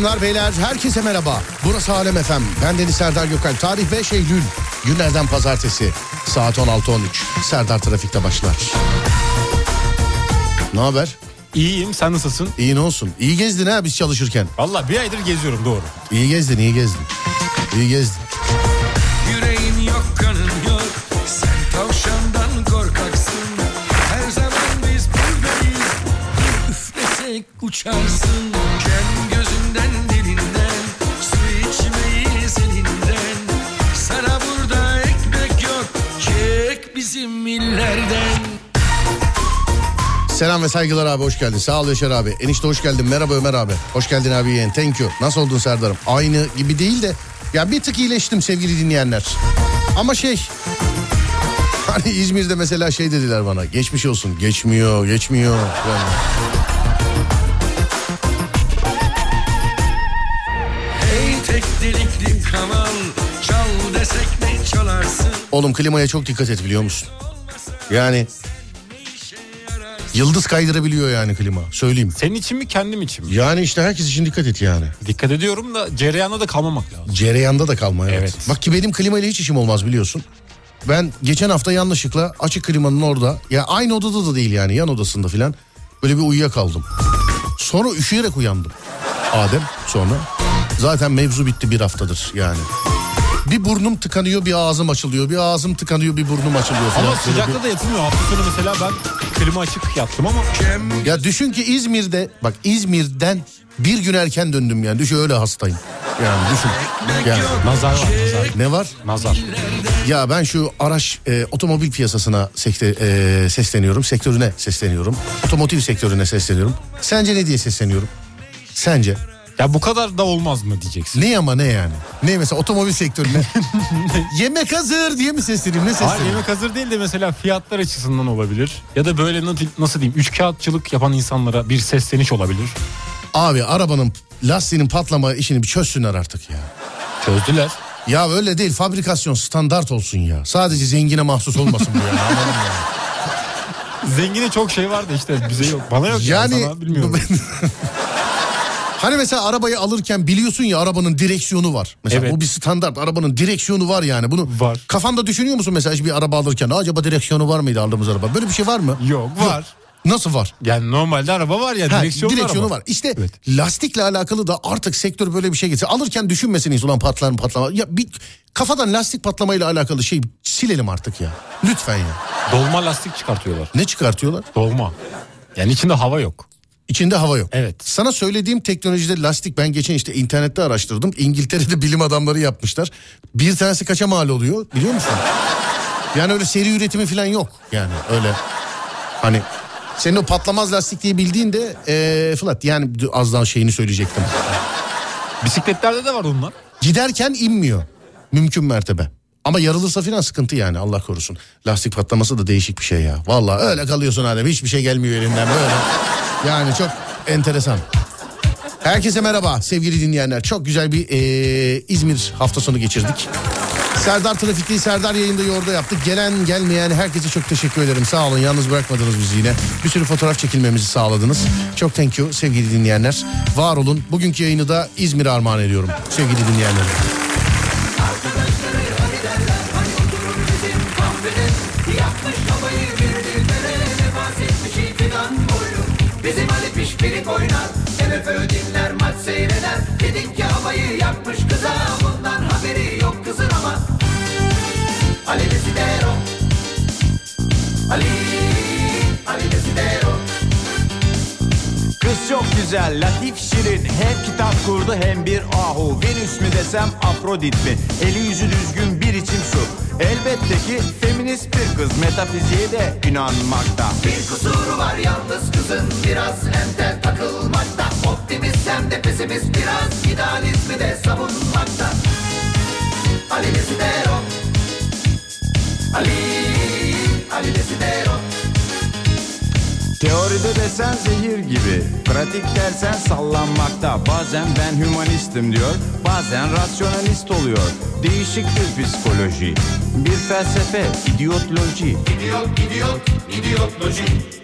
Hanımlar beyler herkese merhaba. Burası Alem Efem. Ben Deniz Serdar Gökal. Tarih 5 Eylül. Günlerden pazartesi. Saat 16.13. Serdar Trafik'te başlar. Ne haber? İyiyim sen nasılsın? İyi ne olsun? İyi gezdin ha biz çalışırken. Valla bir aydır geziyorum doğru. İyi gezdin, iyi gezdin. İyi gezdin. Yüreğin yok kanın yok Sen tavşandan korkaksın Her zaman biz buradayız üflesek uçarsın Selam ve saygılar abi hoş geldin. Sağ ol Yaşar abi. Enişte hoş geldin. Merhaba Ömer abi. Hoş geldin abi yeğen. Thank you. Nasıl oldun Serdar'ım? Aynı gibi değil de ya bir tık iyileştim sevgili dinleyenler. Ama şey hani İzmir'de mesela şey dediler bana. Geçmiş olsun. Geçmiyor, geçmiyor. Yani. Oğlum klimaya çok dikkat et biliyor musun? Yani yıldız kaydırabiliyor yani klima. Söyleyeyim. Senin için mi kendim için mi? Yani işte herkes için dikkat et yani. Dikkat ediyorum da cereyana da kalmamak lazım. Cereyanda da kalma evet. Evet. Bak ki benim klimayla hiç işim olmaz biliyorsun. Ben geçen hafta yanlışlıkla açık klimanın orada ya aynı odada da değil yani yan odasında filan böyle bir uyuyakaldım. Sonra üşüyerek uyandım. Adem sonra. Zaten mevzu bitti bir haftadır yani. Bir burnum tıkanıyor bir ağzım açılıyor. Bir ağzım tıkanıyor bir burnum açılıyor falan. Ama sıcakta da yatılmıyor. Hafta sonu mesela ben klima açık yattım ama Ya düşün ki İzmir'de bak İzmir'den bir gün erken döndüm yani. Düşün öyle hastayım. Yani düşün. Yani. nazar var nazar. Ne var? Nazar. Ya ben şu araç e, otomobil piyasasına sekte, e, sesleniyorum. Sektörüne sesleniyorum. Otomotiv sektörüne sesleniyorum. Sence ne diye sesleniyorum? Sence? Ya bu kadar da olmaz mı diyeceksin. Ne ama ne yani? Ne mesela otomobil sektörüne? Yemek hazır diye mi sesleneyim? Ne Hayır sesleneyim? yemek hazır değil de mesela fiyatlar açısından olabilir. Ya da böyle nasıl, nasıl diyeyim üç kağıtçılık yapan insanlara bir sesleniş olabilir. Abi arabanın lastiğinin patlama işini bir çözsünler artık ya. Çözdüler. Ya öyle değil fabrikasyon standart olsun ya. Sadece zengine mahsus olmasın bu ya. Ya? Zengine çok şey vardı işte bize yok. Bana yok yani. Yani Sana bilmiyorum. hani mesela arabayı alırken biliyorsun ya arabanın direksiyonu var. Mesela Evet. bu bir standart arabanın direksiyonu var yani. Bunu Var. kafanda düşünüyor musun mesela bir araba alırken acaba direksiyonu var mıydı aldığımız araba? Böyle bir şey var mı? Yok var. Nasıl var? Yani normalde araba var ya Ha, direksiyonlu direksiyonu var. İşte Evet. lastikle alakalı da artık sektör böyle bir şey getirsin. Alırken düşünmesiniz ulan patlar mı patlama. Ya bir kafadan lastik patlamayla alakalı şey silelim artık ya. Lütfen ya. Dolma lastik çıkartıyorlar. Ne çıkartıyorlar? Dolma. Yani içinde hava yok. İçinde hava yok. Evet. Sana söylediğim teknolojide lastik ben geçen işte internette araştırdım. İngiltere'de bilim adamları yapmışlar. Bir tanesi kaça mal oluyor biliyor musun? Yani öyle seri üretimi falan yok. Yani öyle hani senin o patlamaz lastik diye bildiğinde ee, flat yani az daha şeyini söyleyecektim. Bisikletlerde de var onlar. Giderken inmiyor. Mümkün mertebe. Ama yarılırsa falan sıkıntı yani Allah korusun. Lastik patlaması da değişik bir şey ya. Vallahi öyle kalıyorsun Adem hiçbir şey gelmiyor elinden böyle. Yani çok enteresan. Herkese merhaba sevgili dinleyenler. Çok güzel bir eee, İzmir hafta sonu geçirdik. Serdar Trafik'te Serdar yayında yorda yaptık. Gelen gelmeyen herkese çok teşekkür ederim. Sağ olun yalnız bırakmadınız bizi yine. Bir sürü fotoğraf çekilmemizi sağladınız. Çok thank you sevgili dinleyenler. Var olun. Bugünkü yayını da İzmir'e armağan ediyorum sevgili dinleyenler. Pişpirik oynar MFÖ dinler maç seyreder. Dedik ki havayı yakmış kıza Bundan haberi yok kızın ama. Ali Desidero. Ali Ali Desidero. Kız çok güzel, latif şirin. Hem kitap kurdu hem bir ahu. Venüs mü desem Afrodit mi? Eli yüzü düzgün içim su. Elbette ki feminist bir kız. Metafiziğe de inanmakta. Bir kusuru var yalnız kızın. Biraz entel takılmakta. Optimist hem de pesimist. Biraz idealizmi de savunmakta. Ali Desidero Ali Ali Desidero Teoride desen zehir gibi Pratik dersen sallanmakta. Bazen ben hümanistim diyor Bazen rasyonalist oluyor. Değişik bir psikoloji. Bir felsefe idiotloji. İdiot, idiot, idiotloji.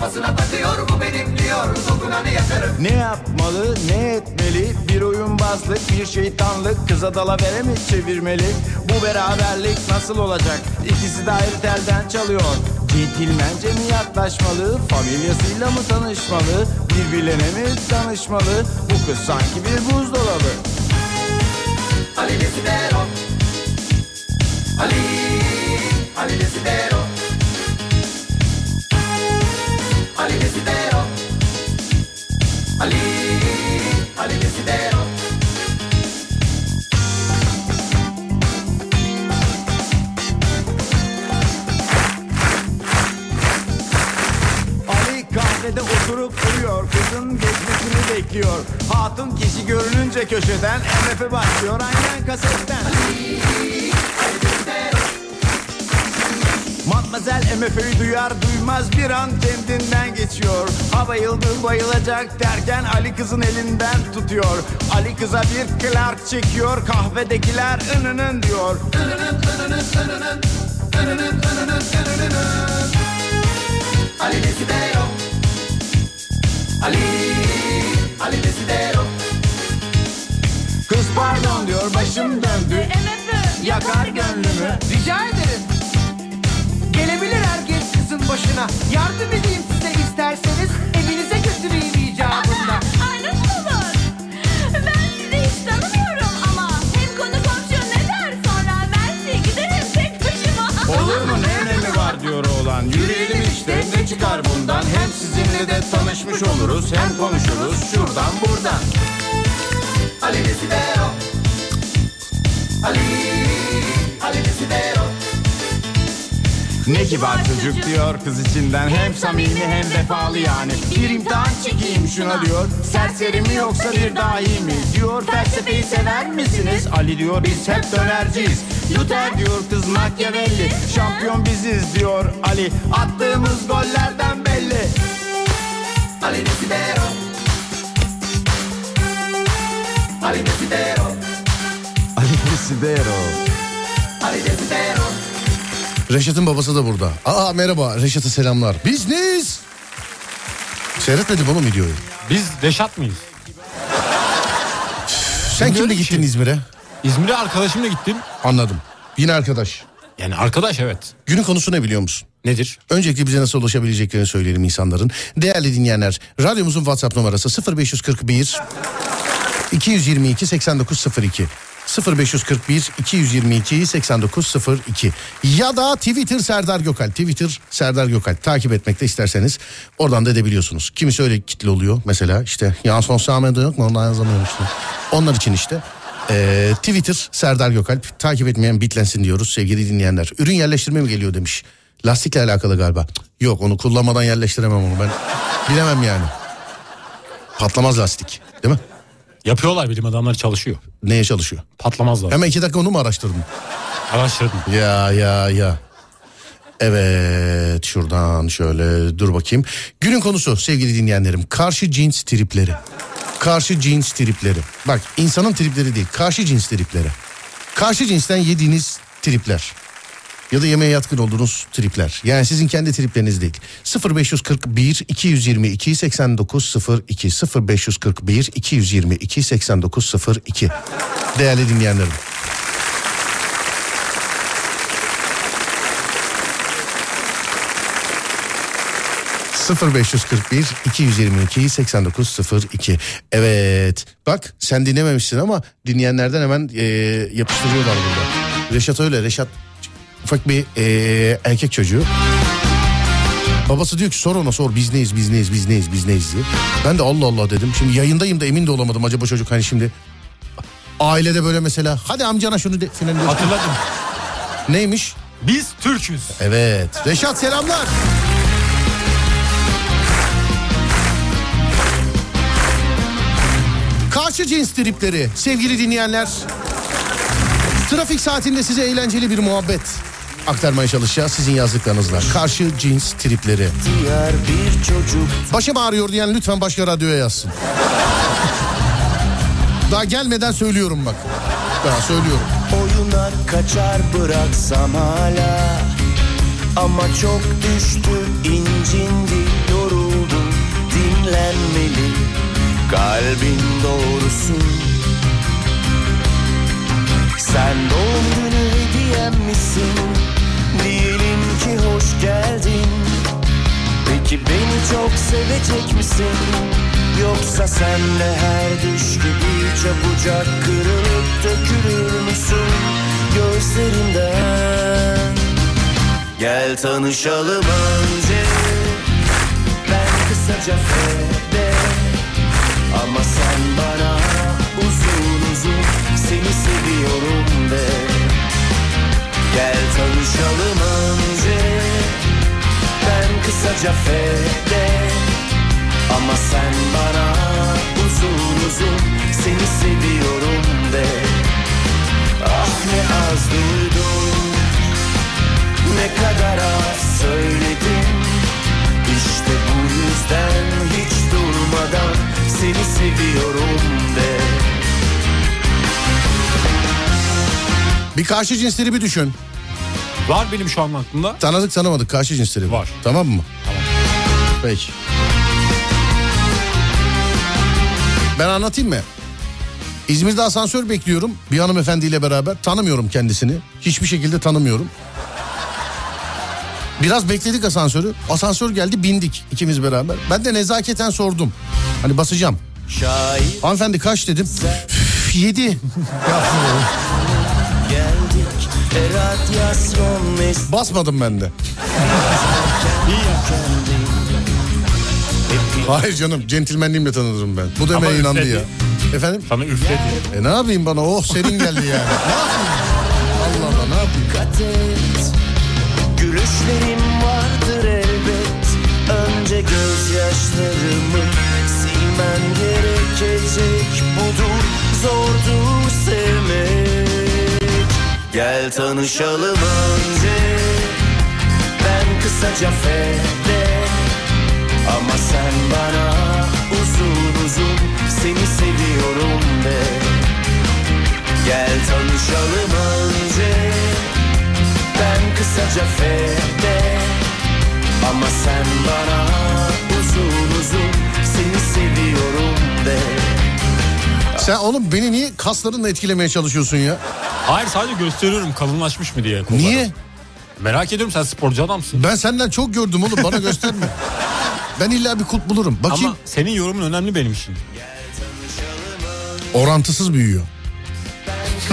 Kafasına takıyor bu benim diyor. Dokunanı yakarım. Ne yapmalı ne etmeli? Bir oyunbazlık bir şeytanlık. Kıza dalavere mi çevirmeli? Bu beraberlik nasıl olacak? İkisi de ayrı telden çalıyor. Centilmence mi yaklaşmalı? Familyasıyla mı tanışmalı? Birbirlerine mi danışmalı? Bu kız sanki bir buzdolabı. Ali Desidero Ali Ali Desidero Ali Desidero. Ali Ali Desidero. Ali kahvede oturup uyuyor Kızın geçmesini bekliyor. Hatun kişi görününce köşeden MF'e başlıyor aynen kasetten. Matmazel MF'yi duyar duymaz bir an kendinden geçiyor. Ha bayıldı bayılacak derken Ali kızın elinden tutuyor. Ali kıza bir Clark çekiyor kahvedekiler ınının diyor. Ali Desidero Ali Ali Desidero Kız pardon diyor başım döndü. Yakar gönlümü. Rica ederim. Başına. Yardım edeyim size isterseniz. Evinize götüreyim icabında. Ay nasıl olur? Ben sizi hiç tanımıyorum ama hem konu komşu ne der sonra Mersi giderim tek başıma. Olur mu ne önemi var diyor oğlan Yürüyelim işte ne çıkar bundan Hem sizinle de tanışmış oluruz Hem konuşuruz şuradan buradan Ali Desidero Ali Ali Desidero Ne kibar çocuk diyor kız içinden Hem samimi hem vefalı yani. Bir imtihan çekeyim şuna. diyor. Serseri mi yoksa bir dahi mi Diyor. Felsefeyi sever misiniz? Ali diyor biz hep dönerciyiz. Luther diyor kız Machiavelli. Şampiyon biziz diyor Ali. Attığımız gollerden belli. Ali Desidero. Ali Desidero. Ali Desidero. Ali Desidero Reşat'ın babası da burada. Aa merhaba Reşat'a selamlar. Biz neyiz? Seyretmedim oğlum videoyu. Biz Reşat mıyız? Sen kimle gittin ki. İzmir'e? İzmir'e arkadaşımla gittim. Anladım. Yine arkadaş. Yani arkadaş evet. Günün konusu ne biliyor musun? Nedir? Öncelikle bize nasıl ulaşabileceklerini söyleyelim insanların. Değerli dinleyenler, radyomuzun WhatsApp numarası 0541 222 8902. 0541 222 8902 ya da Twitter Serdar Gökal Twitter Serdar Gökal takip etmekte isterseniz oradan da edebiliyorsunuz. Kimisi öyle kitle oluyor mesela işte ya sosyal medya yok mu ondan yazamıyorum işte. Onlar için işte Ee, Twitter Serdar Gökalp takip etmeyen bitlensin diyoruz sevgili dinleyenler. Ürün yerleştirme mi geliyor demiş. Lastikle alakalı galiba. Yok onu kullanmadan yerleştiremem onu ben. Bilemem yani. Patlamaz lastik değil mi? Yapıyorlar bilim adamları çalışıyor. Neye çalışıyor? Patlamazlar. Hemen iki dakika onu mu araştırdın? Araştırdım. Ya ya ya. Evet şuradan şöyle dur bakayım. Günün konusu sevgili dinleyenlerim karşı cins tripleri. Karşı cins tripleri. Bak insanın tripleri değil karşı cins tripleri. Karşı cinsten yediğiniz tripler. Ya da yemeğe yatkın olduğunuz tripler. Yani sizin kendi tripleriniz değil. 0541 222 8902 0541 222 8902 Değerli dinleyenlerim. ...0541 222 8902. Evet bak sen dinlememişsin ama dinleyenlerden hemen e, yapıştırıyorlar burada. Reşat öyle Reşat ufak bir e, erkek çocuğu. Babası diyor ki sor ona sor biz neyiz biz neyiz biz neyiz biz neyiz diye. Ben de Allah Allah dedim. Şimdi yayındayım da emin de olamadım acaba çocuk hani şimdi ailede böyle mesela hadi amcana şunu de filan diyor. Hatırladım. Neymiş? Biz Türk'üz. Evet. Reşat selamlar. Karşı cins tripleri sevgili dinleyenler. Trafik saatinde size eğlenceli bir muhabbet aktarmaya çalışacağız sizin yazdıklarınızla. Karşı cins tripleri. Diğer bir çocuk Başım ağrıyor diyen lütfen başka radyoya yazsın. Daha gelmeden söylüyorum bak. Daha söylüyorum. oyunlar kaçar bıraksam hala Ama çok düştüm incindi yoruldum dinlenmeli Kalbin doğrusu Sen doğum günü hediyem misin Diyelim ki hoş geldin Peki beni çok sevecek misin? Yoksa sen de her düş gibi çabucak kırılıp dökülür müsün gözlerimden? Gel tanışalım önce Ben kısaca fede Ama sen bana uzun uzun Seni seviyorum de Gel tanışalım önce. Ben kısaca fede Ama sen bana uzun uzun Seni seviyorum de. Ah ne az duydum. Ne kadar az söyledim. İşte bu yüzden hiç durmadan Seni seviyorum de Bir karşı cinsleri bir düşün. Var benim şu an aklımda. Tanıdık tanımadık karşı cinsleri. Var. Tamam mı? Tamam. Peki. Ben anlatayım mı? İzmir'de asansör bekliyorum bir hanımefendiyle beraber. Tanımıyorum kendisini. Hiçbir şekilde tanımıyorum. Biraz bekledik asansörü. Asansör geldi bindik ikimiz beraber. Ben de nezaketen sordum. Hani basacağım. Şair Hanımefendi kaç dedim. Üf, Yedi. Basmadım ben de. Hayır canım centilmenliğimle tanıdım ben. Bu demeye Ama inandı üfledi. ya. Efendim? Sana üfledi. E ne yapayım bana oh serin geldi yani. ne yapayım? Allah Allah ne yapayım? dikkat et Gülüşlerim vardır elbet Önce gözyaşlarımı silmen gerekecek Budur zordu sevmek Gel tanışalım önce. Ben kısaca fede Ama sen bana uzun uzun Seni seviyorum de. Gel tanışalım önce. Ben kısaca fede Ama sen bana uzun uzun Seni seviyorum de Sen oğlum beni niye kaslarınla etkilemeye çalışıyorsun ya? Hayır sadece gösteriyorum kalınlaşmış mı diye. kolları. Niye? Merak ediyorum sen sporcu adamsın. Ben senden çok gördüm oğlum bana gösterme. ben illa bir kulp bulurum. Bakayım. Ama senin yorumun önemli benim için. Orantısız büyüyor.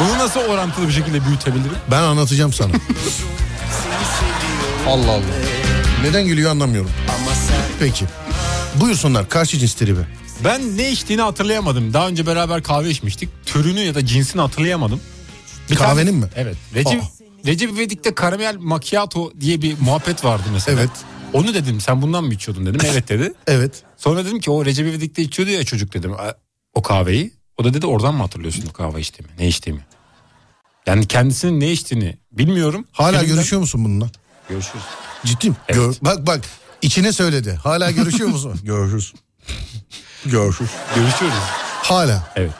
Bunu nasıl orantılı bir şekilde büyütebilirim? Ben anlatacağım sana. Allah Allah. Neden gülüyor anlamıyorum. Peki. Buyursunlar karşı cins tribi. Ben ne içtiğini hatırlayamadım. Daha önce beraber kahve içmiştik. Türünü ya da cinsini hatırlayamadım. Bir Kahvenin mi? Evet. Recep, Aa. Recep İvedik'te karamel macchiato diye bir muhabbet vardı mesela. Evet. Onu dedim sen bundan mı içiyordun dedim. Evet dedi. Evet. Sonra dedim ki o Recep İvedik'te içiyordu ya çocuk dedim. "A- O kahveyi. O da dedi oradan mı hatırlıyorsun o kahve içtiğimi? Ne içtiğimi? Yani kendisinin ne içtiğini bilmiyorum. Hala Filmden- görüşüyor musun bununla? Görüşürüz. Ciddi mi? Evet. Gör- bak bak içine söyledi. Hala görüşüyor musun? Görüşürüz. Görüşürüz. Görüşüyoruz. Hala. Evet.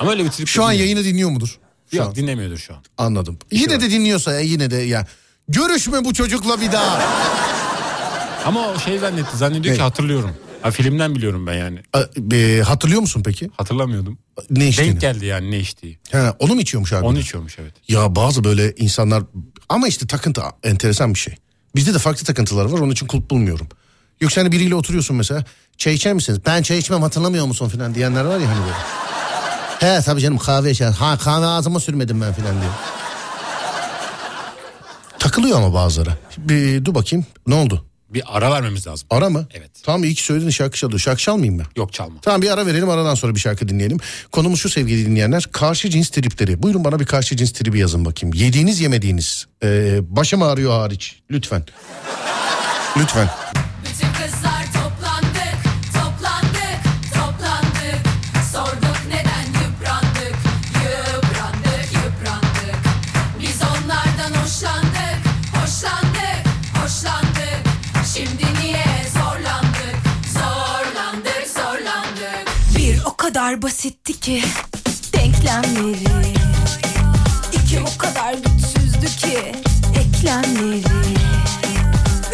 Ama öyle bir trip Şu an değil. yayını dinliyor mudur? Şu Yok an. dinlemiyordur şu an. Anladım. Yine de dinliyorsa ya yine de ya. Görüşme bu çocukla bir daha. Ama o şey zannetti. Zannediyor Ne? ki hatırlıyorum. Ha, filmden biliyorum ben yani. A- e, hatırlıyor musun peki? Hatırlamıyordum. Ne içtiğini? Denk geldi yani ne içtiği. He, onu mu içiyormuş abi? Onu içiyormuş evet. Ya bazı böyle insanlar ama işte takıntı enteresan bir şey. Bizde de farklı takıntılar var onun için kulp bulmuyorum. Yoksa hani biriyle oturuyorsun mesela çay içer misiniz? Ben çay içmem hatırlamıyor musun falan diyenler var ya hani böyle. He tabii canım kahve içer. Ha kahve ağzıma sürmedim ben falan diyor. Takılıyor ama bazıları. Bir, dur bakayım ne oldu? Bir ara vermemiz lazım. Ara mı? Evet. Tamam iyi ki söyledin şarkı çalıyor. Şarkı çalmayayım ben. Yok çalma. Tamam bir ara verelim aradan sonra bir şarkı dinleyelim. Konumuz şu sevgili dinleyenler karşı cins tripleri. Buyurun bana bir karşı cins tribi yazın bakayım. Yediğiniz yemediğiniz ee, başım ağrıyor hariç lütfen. Lütfen. Kadar basitti ki denklemleri. İki o kadar güçsüzdü ki eklemleri.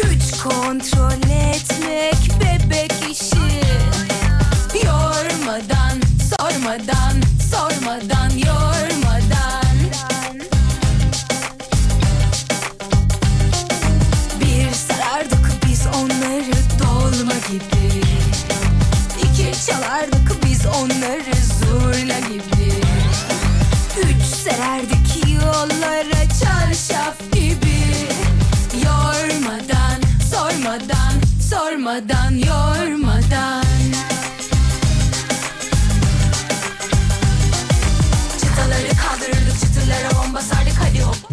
Üç kontrol etmek bebek işi. Yormadan, sormadan, sererdik yollara çarşaf gibi Yormadan, sormadan, sormadan, yormadan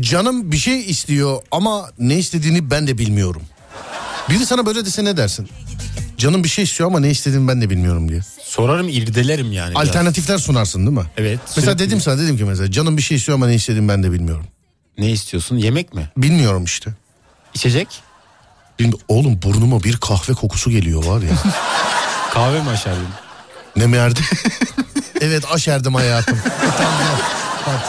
Canım bir şey istiyor ama ne istediğini ben de bilmiyorum. Biri sana böyle dese ne dersin? Canım bir şey istiyor ama ne istediğini ben de bilmiyorum diye. Sorarım irdelerim yani. Alternatifler sunarsın değil mi? Evet. Mesela sürekli. dedim sana dedim ki mesela canım bir şey istiyor ama ne istediğini ben de bilmiyorum. Ne istiyorsun? Yemek mi? Bilmiyorum işte. İçecek? Bilmi- Oğlum burnuma bir kahve kokusu geliyor var ya. Kahve mi aşerdin? ne merdi? evet aşerdim hayatım. Tamam, hadi.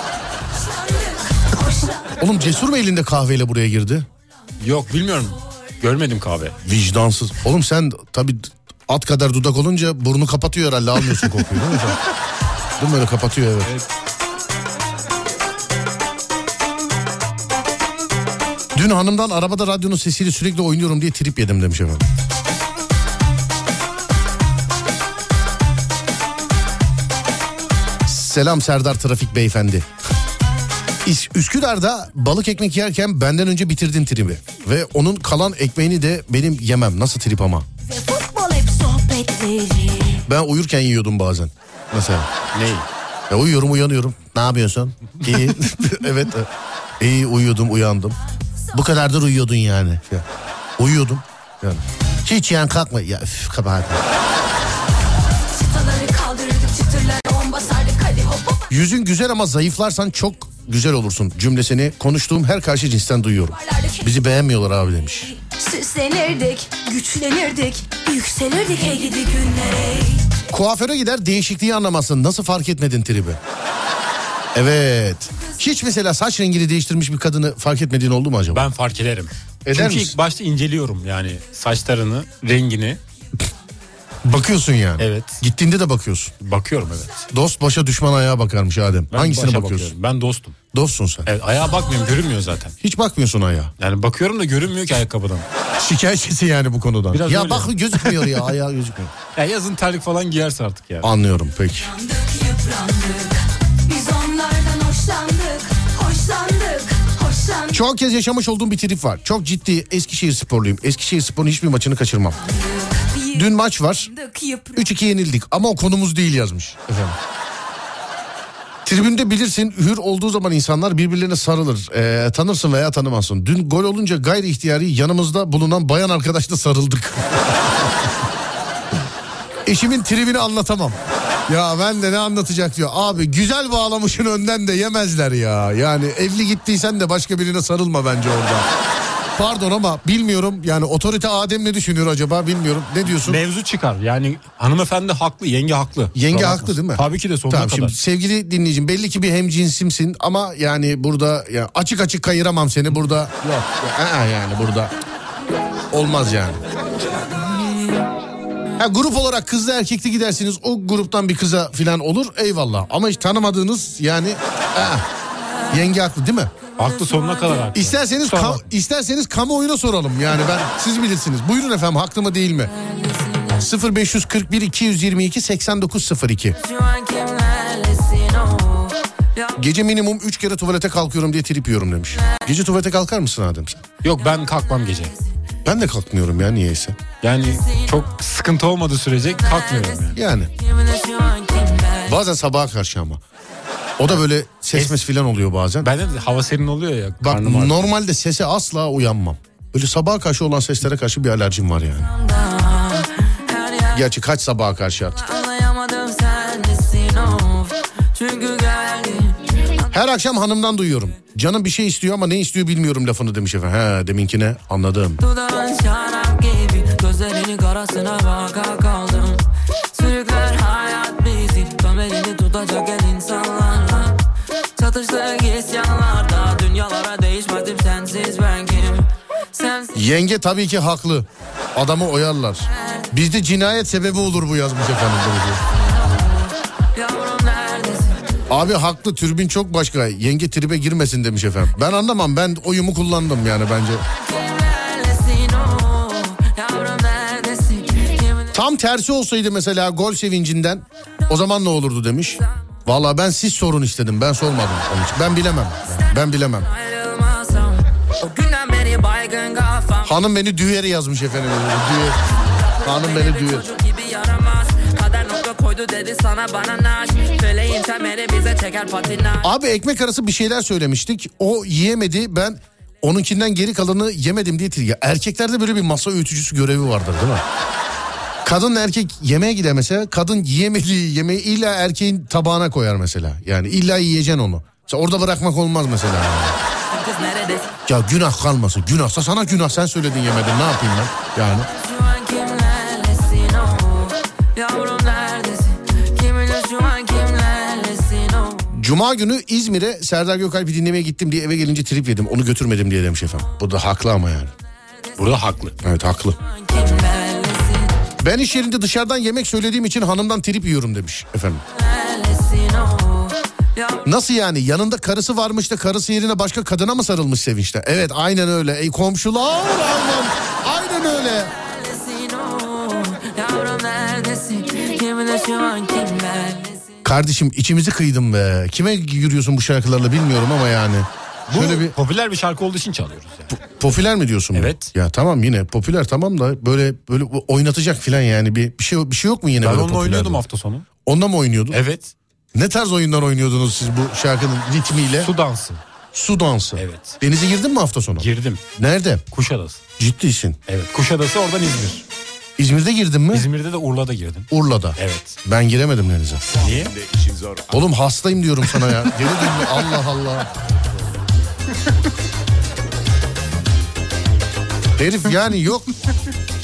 Oğlum cesur mu elinde kahveyle buraya girdi? Yok bilmiyorum. Görmedim kahve. Vicdansız. Oğlum sen tabii at kadar dudak olunca burnu kapatıyor herhalde almıyorsun kokuyu değil mi sen? Değil mi öyle kapatıyor evet. Evet. Dün hanımdan arabada radyonun sesiyle sürekli oynuyorum diye trip yedim demiş efendim. Selam Serdar Trafik Beyefendi. Üsküdar'da balık ekmek yerken benden önce bitirdin tribi. Ve onun kalan ekmeğini de benim yemem. Nasıl trip ama? Ben uyurken yiyordum bazen. Mesela. Ney? Ya uyuyorum uyanıyorum. Ne yapıyorsun? İyi. evet. İyi uyuyordum uyandım. Bu kadardır uyuyordun yani. Ya. Uyuyordum. Yani. Hiç yan kalkma. Ya üf kabahat. Yüzün güzel ama zayıflarsan çok güzel olursun cümlesini konuştuğum her karşı cinsten duyuyorum. Bizi beğenmiyorlar abi demiş. Süslenirdik, güçlenirdik, yükselirdik hey gidi günlere Kuaföre gider değişikliği anlamazsın. Nasıl fark etmedin tribi? Evet. Hiç mesela saç rengini değiştirmiş bir kadını fark etmediğin oldu mu acaba? Ben fark ederim. Eder Çünkü misin? ilk başta inceliyorum yani saçlarını, rengini. Bakıyorsun yani. Evet. Gittiğinde de bakıyorsun. Bakıyorum evet. Dost başa düşman ayağa bakarmış Adem. Ben Hangisine başa bakıyorsun? bakıyorum. Ben dostum. Dostsun sen. Evet ayağa bakmıyorum görünmüyor zaten. Hiç bakmıyorsun ayağa. Yani bakıyorum da görünmüyor ki ayakkabıdan. Şikayetçisi yani bu konudan. Biraz ya öyle. bak gözükmüyor ya ayağı gözükmüyor. Ya yazın terlik falan giyerse artık ya. Anlıyorum peki. Yıprandık, biz onlardan hoşlandık, hoşlandık, hoşlandık Çok kez yaşamış olduğum bir trip var. Çok ciddi Eskişehir sporluyum. Eskişehir sporun hiçbir maçını kaçırmam. Dün maç var. Yıprandık, 3-2 yenildik ama o konumuz değil yazmış efendim. Tribünde bilirsin hür olduğu zaman insanlar birbirlerine sarılır. Ee, tanırsın veya tanımazsın. Dün gol olunca gayri ihtiyari yanımızda bulunan bayan arkadaşla sarıldık. Eşimin tribini anlatamam. Ya ben de ne anlatacak diyor. Abi güzel bağlamışın önden de yemezler ya. Yani evli gittiysen de başka birine sarılma bence orada. Pardon ama bilmiyorum yani otorite Adem ne düşünüyor acaba bilmiyorum. Ne diyorsun? Mevzu çıkar. Yani hanımefendi haklı, yenge haklı. Yenge Kusura haklı değil mi? Tabii ki de sonuna Tamam kadar. şimdi sevgili dinleyicim belli ki bir hemcinsimsin ama yani burada ya açık açık kayıramam seni burada. Yok ya, yani burada olmaz yani. Ha, grup olarak kızla erkekli gidersiniz o gruptan bir kıza falan olur eyvallah. Ama hiç tanımadığınız yani aa, yenge haklı değil mi? Haklı sonuna kadar haklı. İsterseniz Kusura ka- bakma. isterseniz kamuoyuna soralım. Yani ben siz bilirsiniz. Buyurun efendim haklı mı değil mi? 0541 222 8902 Gece minimum 3 kere tuvalete kalkıyorum diye trip yiyorum demiş. Gece tuvalete kalkar mısın Adem sen? Yok ben kalkmam gece. Ben de kalkmıyorum ya niyeyse. Yani çok sıkıntı olmadığı sürece kalkmıyorum yani. Yani. Bazen sabaha karşı ama. O da böyle ses mes falan oluyor bazen. Bende de hava serin oluyor ya. Bak karnım ağrıyor. normalde sese asla uyanmam. Böyle sabaha karşı olan seslere karşı bir alerjim var yani. Gerçi kaç sabaha karşı artık. Her akşam hanımdan duyuyorum. Canım bir şey istiyor ama ne istiyor bilmiyorum lafını demiş efendim. He deminkine anladım. Dudağın şarap gibi Gözlerinin karasına baka kaldım Sürükler hayat bizi Çatıştık isyanlarda dünyalara değişmedim sensiz ben kim? Sensiz... Yenge tabii ki haklı. Adamı oyarlar. Bizde cinayet sebebi olur bu yazmış efendim. Abi haklı türbin çok başka. Yenge tribe girmesin demiş efendim. Ben anlamam ben oyumu kullandım yani bence. Tam tersi olsaydı mesela gol sevincinden o zaman ne olurdu demiş. Vallahi ben siz sorun istedim ben sormadım onun için. Ben bilemem. Ben bilemem. Hanım beni düğeri yazmış efendim. Düğer. Hanım beni düğer. Abi ekmek arası bir şeyler söylemiştik. O yiyemedi ben onunkinden geri kalanı yemedim diye ya Erkeklerde böyle bir masa öğütücüsü görevi vardır değil mi? Kadın erkek yemeğe gider mesela. Kadın yiyemediği yemeği illa erkeğin tabağına koyar mesela. Yani illa yiyeceksin onu. Mesela orada bırakmak olmaz mesela. yani. Ya günah kalmasın. Günahsa sana günah sen söyledin yemedin ne yapayım ben? Yani. Cuma günü İzmir'e Serdar Gökalp'i dinlemeye gittim diye eve gelince trip yedim. Onu götürmedim diye demiş efendim. Bu da haklı ama yani. Burada haklı. Evet haklı. Kimlerlesin? Ben iş yerinde dışarıdan yemek söylediğim için hanımdan trip yiyorum demiş efendim. Nasıl yani yanında karısı varmış da karısı yerine başka kadına mı sarılmış sevinçten? Evet aynen öyle. Ey komşular aynen. Aynen öyle. Kardeşim içimizi kıydım be. Kime yürüyorsun bu şarkılarla bilmiyorum ama yani. Bu Şöyle bir popüler bir şarkı olduğu için çalıyoruz yani. popüler mi diyorsun? bu? Evet. Ya tamam yine popüler tamam da böyle böyle oynatacak filan yani bir bir şey bir şey yok mu yine Ben böyle onunla oynuyordum hafta sonu. Onunla mı oynuyordun? Evet. Ne tarz oyunlar oynuyordunuz siz bu şarkının ritmiyle? Su dansı. Su dansı. Evet. Denize girdin mi hafta sonu? Girdim. Nerede? Kuşadası. Ciddisin. Evet. Kuşadası oradan İzmir. İzmir'de girdin mi? İzmir'de de Urla'da girdim. Urla'da. Evet. Ben giremedim denize. Niye? Oğlum hastayım diyorum sana ya. Geri Allah Allah. Herif yani yok.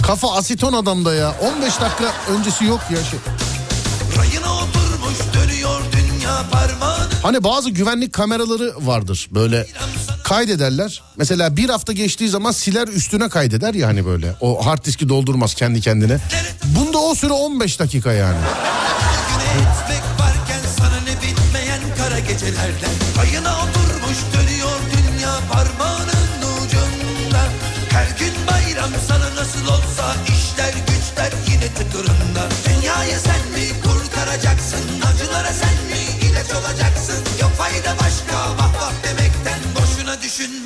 Kafa asiton adamda ya. 15 dakika öncesi yok ya. Şey. Rayına oturmuş dönüyor dünya parmağını Hani bazı güvenlik kameraları vardır böyle kaydederler. Mesela bir hafta geçtiği zaman siler üstüne kaydeder ya hani böyle. O hard diski doldurmaz kendi kendine. Bunda o süre 15 dakika yani.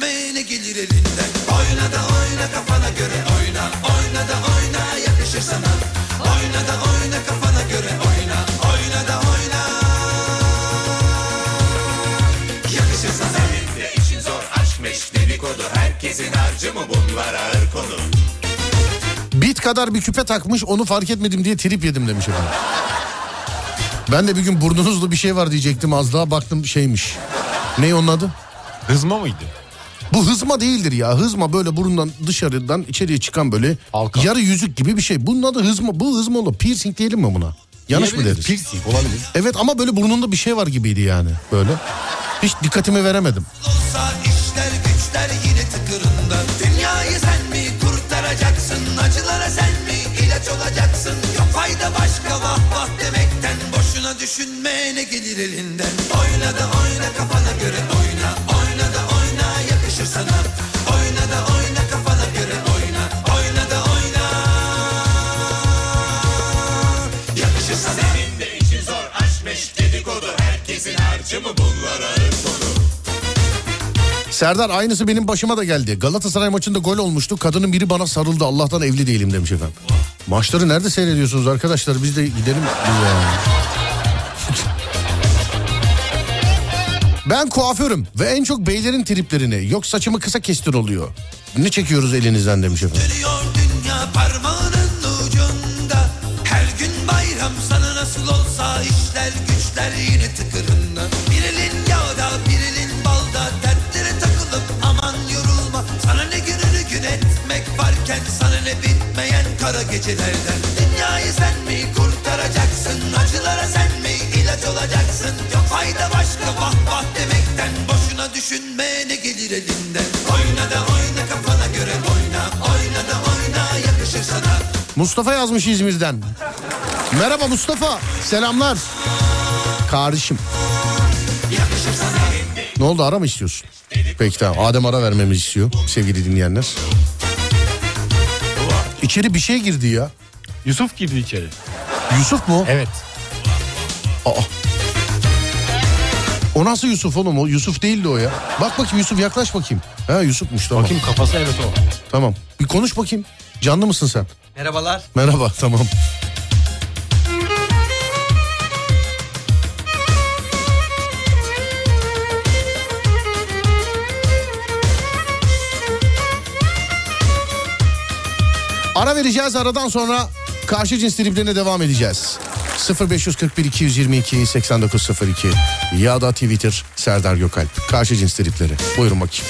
Düşünme ne gelir elinden? Oyna da oyna kafana göre oyna. Oyna da oyna yakışır sana. Oyna da oyna kafana göre oyna. Oyna da oyna. Yakışır sana. Senin de işin zor aşkmış dedikodu. Herkesin harcı mı bunlar? Ağır konu. Bit kadar bir küpe takmış onu fark etmedim diye trip yedim demiş efendim. Ben de bir gün burnunuzda bir şey var diyecektim. Az daha baktım şeymiş. Ne onun adı? Hızma mıydı? Bu hızma değildir ya. Hızma böyle burundan dışarıdan içeriye çıkan böyle Halka. yarı yüzük gibi bir şey. Bunun adı hızma. Bu hızma olur. Piercing diyelim mi buna? Yanlış mı deriz? Piercing olabilir. Evet ama böyle burnunda bir şey var gibiydi yani böyle. Hiç dikkatimi veremedim. olsa işler güçler yine tıkırında Dünyayı sen mi kurtaracaksın acılara sen mi ilaç olacaksın Yok fayda başka vah vah demekten boşuna düşünme ne gelir elinden Oyna da oyna kafana göre oyna oyna da oyna yakışır sana Oyna da oyna kafana göre oyna oyna da oyna Yakışır sana Senin de işin zor aşkmış dedikodu herkesin harcı mı bunlar Serdar aynısı benim başıma da geldi. Galatasaray maçında gol olmuştu. Kadının biri bana sarıldı. Allah'tan evli değilim demiş efendim. Maçları nerede seyrediyorsunuz arkadaşlar? Biz de gidelim. Biz yani. Ben kuaförüm ve en çok beylerin triplerini yok saçımı kısa kestir oluyor. Ne çekiyoruz elinizden demiş efendim. Dönüyor dünya parmağının ucunda. Her gün bayram sana nasıl olsa işler güçler yine tıkırında. Bir elin yağda bir elin balda dertlere takılıp aman yorulma. Sana ne gününü gün etmek varken sana ne bitmeyen kara gecelerden. Dünyayı sen mi kurtaracaksın acılara sen mi ilaç olacaksın Yok fayda başka vah vah demekten boşuna düşünme ne gelir elinden Oyna da oyna kafana göre oyna Mustafa yazmış İzmir'den. Merhaba Mustafa. Selamlar. Kardeşim. Ne oldu ara mı istiyorsun? Peki tamam. Adem ara vermemizi istiyor sevgili dinleyenler. İçeri bir şey girdi ya. Yusuf girdi içeri. Yusuf mu? Evet. Aa. O nasıl Yusuf oğlum o? Yusuf değildi o ya. Bak bakayım Yusuf yaklaş bakayım. Ha Yusuf'muş tamam. Bakayım kafası evet o. Tamam. Bir konuş bakayım. Canlı mısın sen? Merhabalar. Merhaba tamam. Ara vereceğiz aradan sonra karşı cins triplerine devam edeceğiz. 0541 222 8902 ya da Twitter Serdar Gökalp. Karşı cins tripleri. Buyurun bakayım.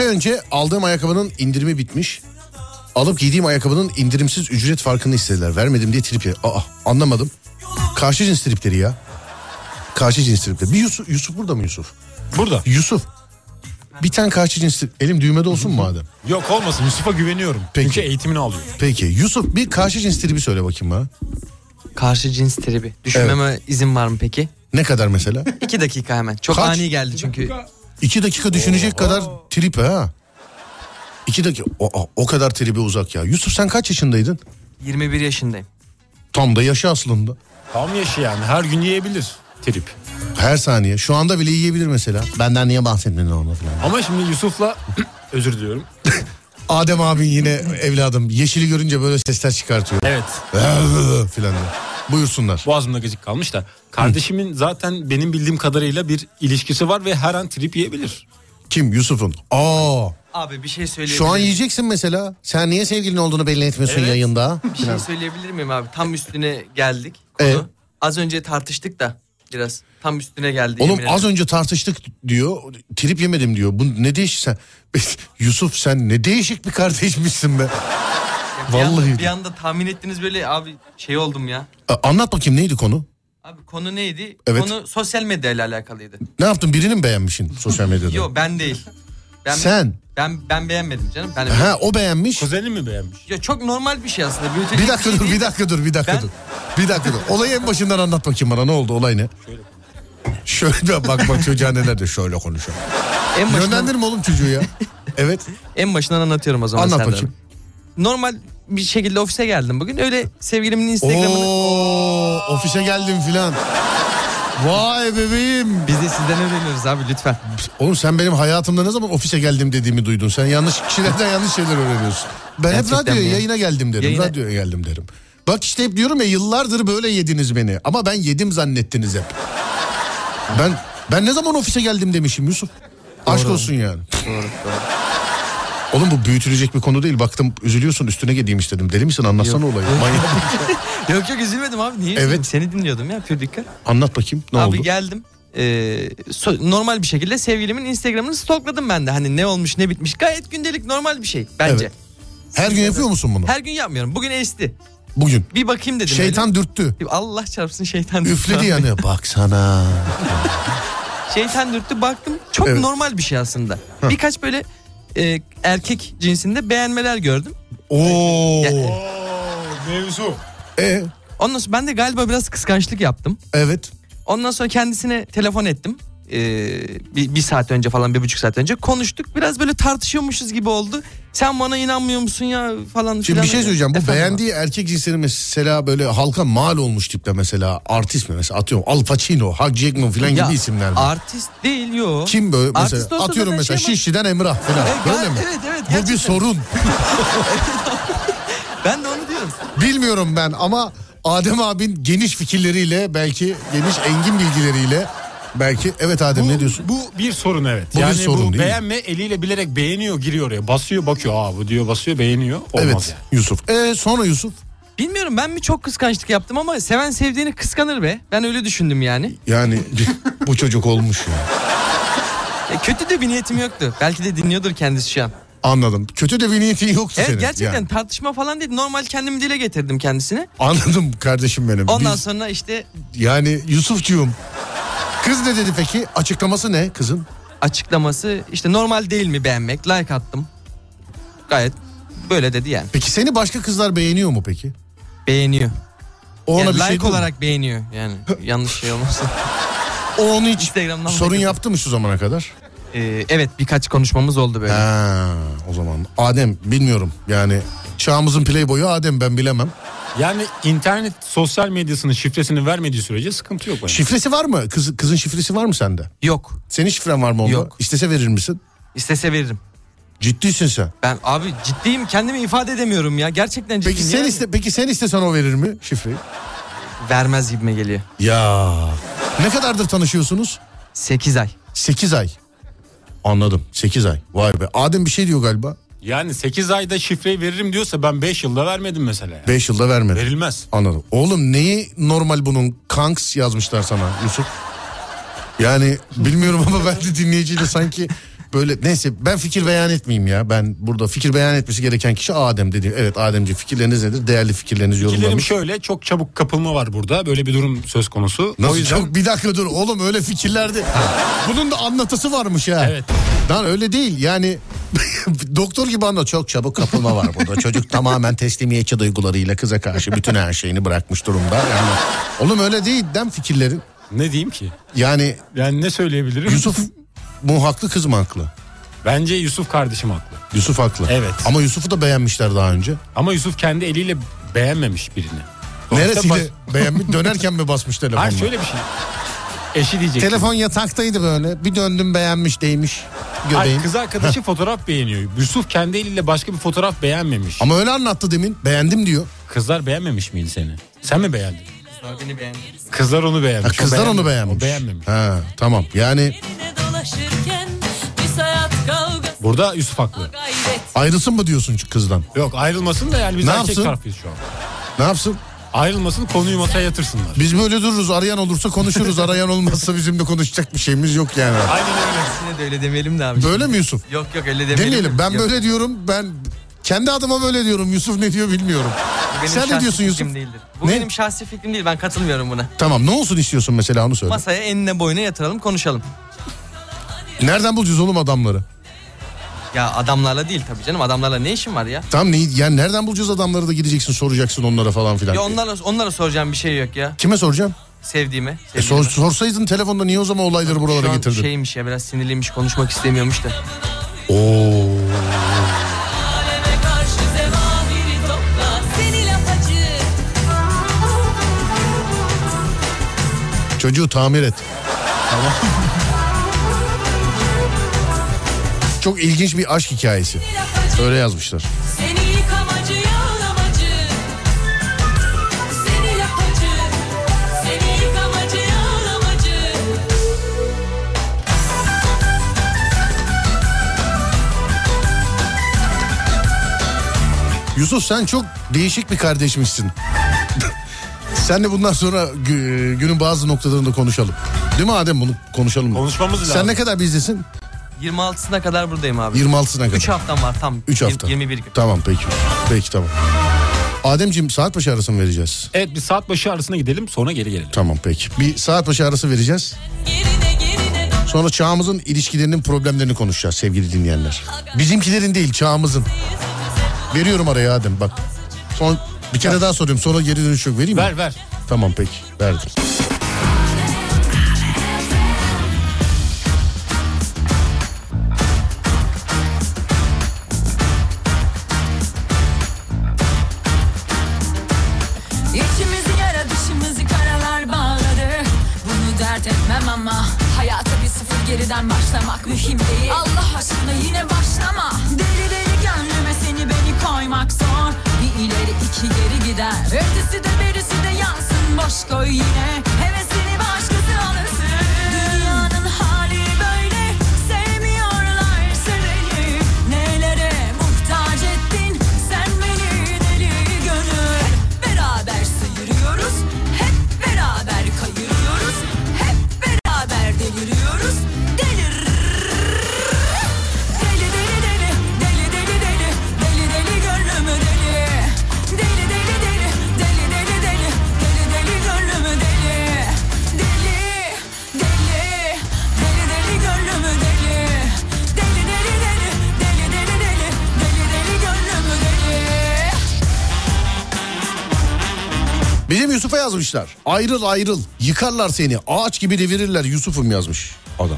Ay önce aldığım ayakkabının indirimi bitmiş. Alıp giydiğim ayakkabının indirimsiz ücret farkını istediler. Vermedim diye trip ye- Aa anlamadım. Karşı cins tripleri ya. Karşı cins tripleri. Bir Yusuf, Yusuf burada mı Yusuf? Burada. Yusuf. Bir tane karşı cins trip. Elim düğmede olsun mu madem? Yok olmasın Yusuf'a güveniyorum. Peki. Çünkü eğitimini alıyor. Peki Yusuf bir karşı cins tribi söyle bakayım bana. Karşı cins tribi. Düşünmeme izin var mı peki? Ne kadar mesela? İki dakika hemen. Çok Kaç? ani geldi çünkü. İki dakika düşünecek kadar trip ha. İki dakika o, o, o kadar tribe uzak ya. Yusuf sen kaç yaşındaydın? 21 yaşındayım. Tam da yaşı aslında. Tam yaşı yani her gün yiyebilir trip. Her saniye. Şu anda bile yiyebilir mesela. Benden niye bahsetmedin onu falan. Ama şimdi Yusuf'la özür diliyorum. Adem abin yine evladım yeşili görünce böyle sesler çıkartıyor. Evet. filan. Buyursunlar. Boğazımda gıcık kalmış da. Kardeşimin zaten benim bildiğim kadarıyla bir ilişkisi var ve her an trip yiyebilir. Kim? Yusuf'un. Aa. Abi bir şey söyleyebilir Şu an yiyeceksin mesela. Sen niye sevgilin olduğunu belli etmiyorsun Evet. yayında? Bir şey söyleyebilir miyim abi? Tam üstüne geldik. Ee? Konu. Az önce tartıştık da biraz. Tam üstüne geldi. Oğlum yemin az ederim. önce tartıştık diyor. Trip yemedim diyor. Bu ne değişik sen? Yusuf sen ne değişik bir kardeşmişsin be. Bir Vallahi. bir anda tahmin ettiniz böyle abi şey oldum ya. A- Anlat bakayım neydi konu? Abi konu neydi? Evet. Konu sosyal medya ile alakalıydı. Ne yaptın birini mi beğenmişsin sosyal medyada? Yok ben değil. Ben, Sen. Ben ben beğenmedim canım. Ben Ha o beğenmiş. Kuzenin mi beğenmiş? Ya çok normal bir şey aslında. Büyütecek Bir dakika şey dur, değil. bir dakika dur, bir dakika Ben- dur. Bir dakika dur. Olayı en başından anlat bakayım bana. Ne oldu? Olay ne? Şöyle bak bak çocuğa neler de şöyle konuşuyor. En başından, Yönlendirme oğlum çocuğu ya. Evet. en başından anlatıyorum o zaman. Anlat bakayım. Normal bir şekilde ofise geldim bugün. Öyle sevgilimin Instagram'ını... Oo, ofise geldim filan. Vay bebeğim. Biz de sizden öğreniyoruz abi lütfen. Oğlum sen benim hayatımda ne zaman ofise geldim dediğimi duydun. Sen yanlış kişilerden yanlış şeyler öğreniyorsun. Ben hep Gerçekten radyoya mi ya? yayına geldim derim. Yayına- Radyoya geldim derim. Bak işte hep diyorum ya yıllardır böyle yediniz beni. Ama ben yedim zannettiniz hep. Ben ben ne zaman ofise geldim demişim Yusuf. Aşk olsun yani. Doğru doğru. Oğlum bu büyütülecek bir konu değil. Baktım üzülüyorsun üstüne geleyim istedim. Deli misin anlatsana olayı. Manyak. Yok yok üzülmedim abi. Niye Evet. üzüldüm? Seni dinliyordum ya pür dikkat. Anlat bakayım ne abi oldu? geldim. Ee, so- normal bir şekilde sevgilimin Instagram'ını stalkladım ben de. Hani ne olmuş ne bitmiş. Gayet gündelik normal bir şey bence. Evet. Her gün yapıyor musun bunu? Her gün yapmıyorum. Bugün esti. Bugün. Bir bakayım dedim. Şeytan dürttü. öyle. Allah çarpsın şeytan dürttü. Üfledi yani. Baksana. Şeytan dürttü baktım. Çok Evet. normal bir şey aslında. Birkaç böyle e, erkek cinsinde beğenmeler gördüm. Oo. Mevzu. E, Ondan sonra ben de galiba biraz kıskançlık yaptım. evet. Ondan sonra kendisine telefon ettim. Ee, bir, bir saat önce falan bir buçuk saat önce konuştuk. Biraz böyle tartışıyormuşuz gibi oldu. Sen bana inanmıyor musun ya falan Şimdi bir şey söyleyeceğim. Bu Efendim beğendiği erkek cinsleri mesela böyle halka mal olmuş tipte mesela artist mi mesela atıyorum Al Pacino, Hugh Jackman falan. Ya, gibi isimler mi? Artist değil yo. Kim böyle mesela Artist olsa atıyorum mesela şey. Şişli'den Emrah falan Evet, mi? evet, evet, Bu bir sorun. Ben de onu diyorum. Bilmiyorum ben ama Adem abin geniş fikirleriyle belki geniş engin bilgileriyle belki evet Adem ne diyorsun? Bu bir sorun evet. Bu bir yani sorun bu değil mi? beğenme eliyle bilerek beğeniyor giriyor oraya. Basıyor bakıyor. Aa bu diyor basıyor beğeniyor. Olmaz evet yani. Yusuf. E sonra Yusuf Bilmiyorum ben mi çok kıskançlık yaptım ama seven sevdiğini kıskanır be. Ben öyle düşündüm yani. yani bu çocuk olmuş ya. E, kötü de bir niyetim yoktu. Belki de dinliyordur kendisi şu an. Anladım. Kötü de bir niyetin yoktu Evet senin. gerçekten yani. tartışma falan değil. Normal kendimi dile getirdim kendisine. Anladım kardeşim benim. Ondan Biz- sonra işte Yani Yusufcuğum. Kız ne dedi peki? Açıklaması ne kızın? açıklaması işte normal değil mi beğenmek? Like attım. Gayet böyle dedi yani. Peki seni başka kızlar beğeniyor mu peki? Beğeniyor. O ona Yani bir like şey diyor mu? olarak beğeniyor yani. Yanlış şey olmasın. O onu hiç Instagram'dan sorun bakın. yaptı mı şu zamana kadar? Ee, evet birkaç konuşmamız oldu böyle. Ha, o zaman Adem bilmiyorum yani çağımızın playboyu Adem ben bilemem. Yani internet sosyal medyasının şifresini vermediği sürece sıkıntı yok bence. Şifresi var mı? Kız, kızın şifresi var mı sende? Yok. Senin şifren var mı onda? Yok. İstese verir misin? İstese veririm. Ciddisin sen. Ben abi ciddiyim kendimi ifade edemiyorum ya. Gerçekten ciddiyim. Peki sen yani. iste peki sen istesen o verir mi şifreyi? Vermez gibime geliyor. Ya. Ne kadardır tanışıyorsunuz? 8 ay. 8 ay. Anladım. 8 ay. Vay be. Adem bir şey diyor galiba. Yani 8 ayda şifreyi veririm diyorsa ben 5 yılda vermedim mesela. yani. 5 yılda vermedi. Verilmez. Anladım. Oğlum neyi normal bunun kanks yazmışlar sana Yusuf? Yani bilmiyorum ama ben de dinleyiciyle sanki böyle neyse ben fikir beyan etmeyeyim ya. Ben burada fikir beyan etmesi gereken kişi Adem dedi. Evet Ademciğim fikirleriniz nedir? Değerli fikirleriniz Fikirlerim yorumlarınız. şöyle çok çabuk kapılma var burada. Böyle bir durum söz konusu. Nasıl o yüzden çok bir dakika dur oğlum öyle fikirlerde. Bunun da anlatısı varmış ha. Evet. Lan öyle değil yani doktor gibi anlat çok çabuk kapılma var burada. Çocuk tamamen teslimiyetçi duygularıyla kıza karşı bütün her şeyini bırakmış durumda. Yani oğlum öyle değil dem fikirlerin. ne diyeyim ki? Yani Yani ne söyleyebilirim? Yusuf mu haklı kız mı haklı? Bence Yusuf kardeşim haklı. Yusuf haklı. Evet. Ama Yusuf'u da beğenmişler daha önce. Ama Yusuf kendi eliyle beğenmemiş birini. Neresiyle baş- beğenmiş? Dönerken mi basmış telefonla? Hayır şöyle bir şey. Eşi diyecek. Telefon yataktaydı böyle. Bir döndüm beğenmiş değmiş. Göbeğin. Hayır, kız arkadaşı fotoğraf beğeniyor. Yusuf kendi eliyle başka bir fotoğraf beğenmemiş. Ama öyle anlattı demin. Beğendim diyor. Kızlar beğenmemiş miydi seni? Sen mi beğendin? Beni beğendi. Kızlar onu Ha, beğenmiş. o kızlar onu beğenmemiş. beğenmiş. O beğenmemiş. Ha, tamam. Yani Burada Yusuf haklı. ayrılsın mı diyorsun kızdan? Yok ayrılmasın da yani biz Ne erkek yapsın? tarafıyız şu an. Ne yapsın? Ayrılmasın konuyu masaya yatırsınlar. Biz böyle dururuz. Arayan olursa konuşuruz. Arayan olmazsa bizimle konuşacak bir şeyimiz yok yani. Aynen öyle. De öyle demeyelim de abi. Böyle mi Yusuf? Yok yok öyle demeyelim. Demeyelim. Ben Yok. böyle diyorum. Ben kendi adıma böyle diyorum. Yusuf ne diyor bilmiyorum. Bu benim Sen ne şahsi diyorsun Yusuf? fikrim Değildir. Bu Ne? benim şahsi fikrim değil ben katılmıyorum buna. Tamam ne olsun istiyorsun mesela onu söyle. Masaya enine boyuna yatıralım konuşalım. Nereden bulacağız oğlum adamları? Ya adamlarla değil tabii canım. Adamlarla ne işin var ya? Tam ne yani nereden bulacağız adamları da gideceksin soracaksın onlara falan filan. Ya onlara, onlara soracağım bir şey yok ya. Kime soracağım? Sevdiğime. E sor, sorsaydın telefonda niye o zaman olayları buralara Şu an getirdin? şeymiş ya biraz sinirliymiş konuşmak istemiyormuş da. Oo. Çocuğu tamir et. Tamam. Çok ilginç bir aşk hikayesi. Öyle yazmışlar. Seni yıkamacı Yusuf sen çok değişik bir kardeşmişsin. Sen de bundan sonra gü- günün bazı noktalarında konuşalım. Değil mi Adem bunu konuşalım. Konuşmamız lazım. Sen ne kadar bizdesin? 26'sına kadar buradayım abi. 26'sına kadar. 3 haftam var tam. 3 hafta. 21 gün. Tamam peki. Peki tamam. Ademciğim saat başı arası mı vereceğiz? Evet bir saat başı arasına gidelim sonra geri gelelim. Tamam peki. Bir saat başı arası vereceğiz. Sonra çağımızın ilişkilerinin problemlerini konuşacağız sevgili dinleyenler. Bizimkilerin değil çağımızın. Veriyorum araya Adem bak. Son bir kere daha soruyorum sonra geri dönüş yok vereyim mi? Ver ver. Tamam peki verdim. Dert etmem ama Hayata bir sıfır geriden başlamak mühim değil. Allah aşkına yine başlama. Deli deli gönlüme seni beni koymak zor. Bir ileri iki geri gider. Ötesi de berisi de yansın. Boş koy yine. Hevesini başkası Bizim Yusuf'a yazmışlar. Ayrıl ayrıl yıkarlar seni ağaç gibi devirirler Yusuf'um yazmış adam.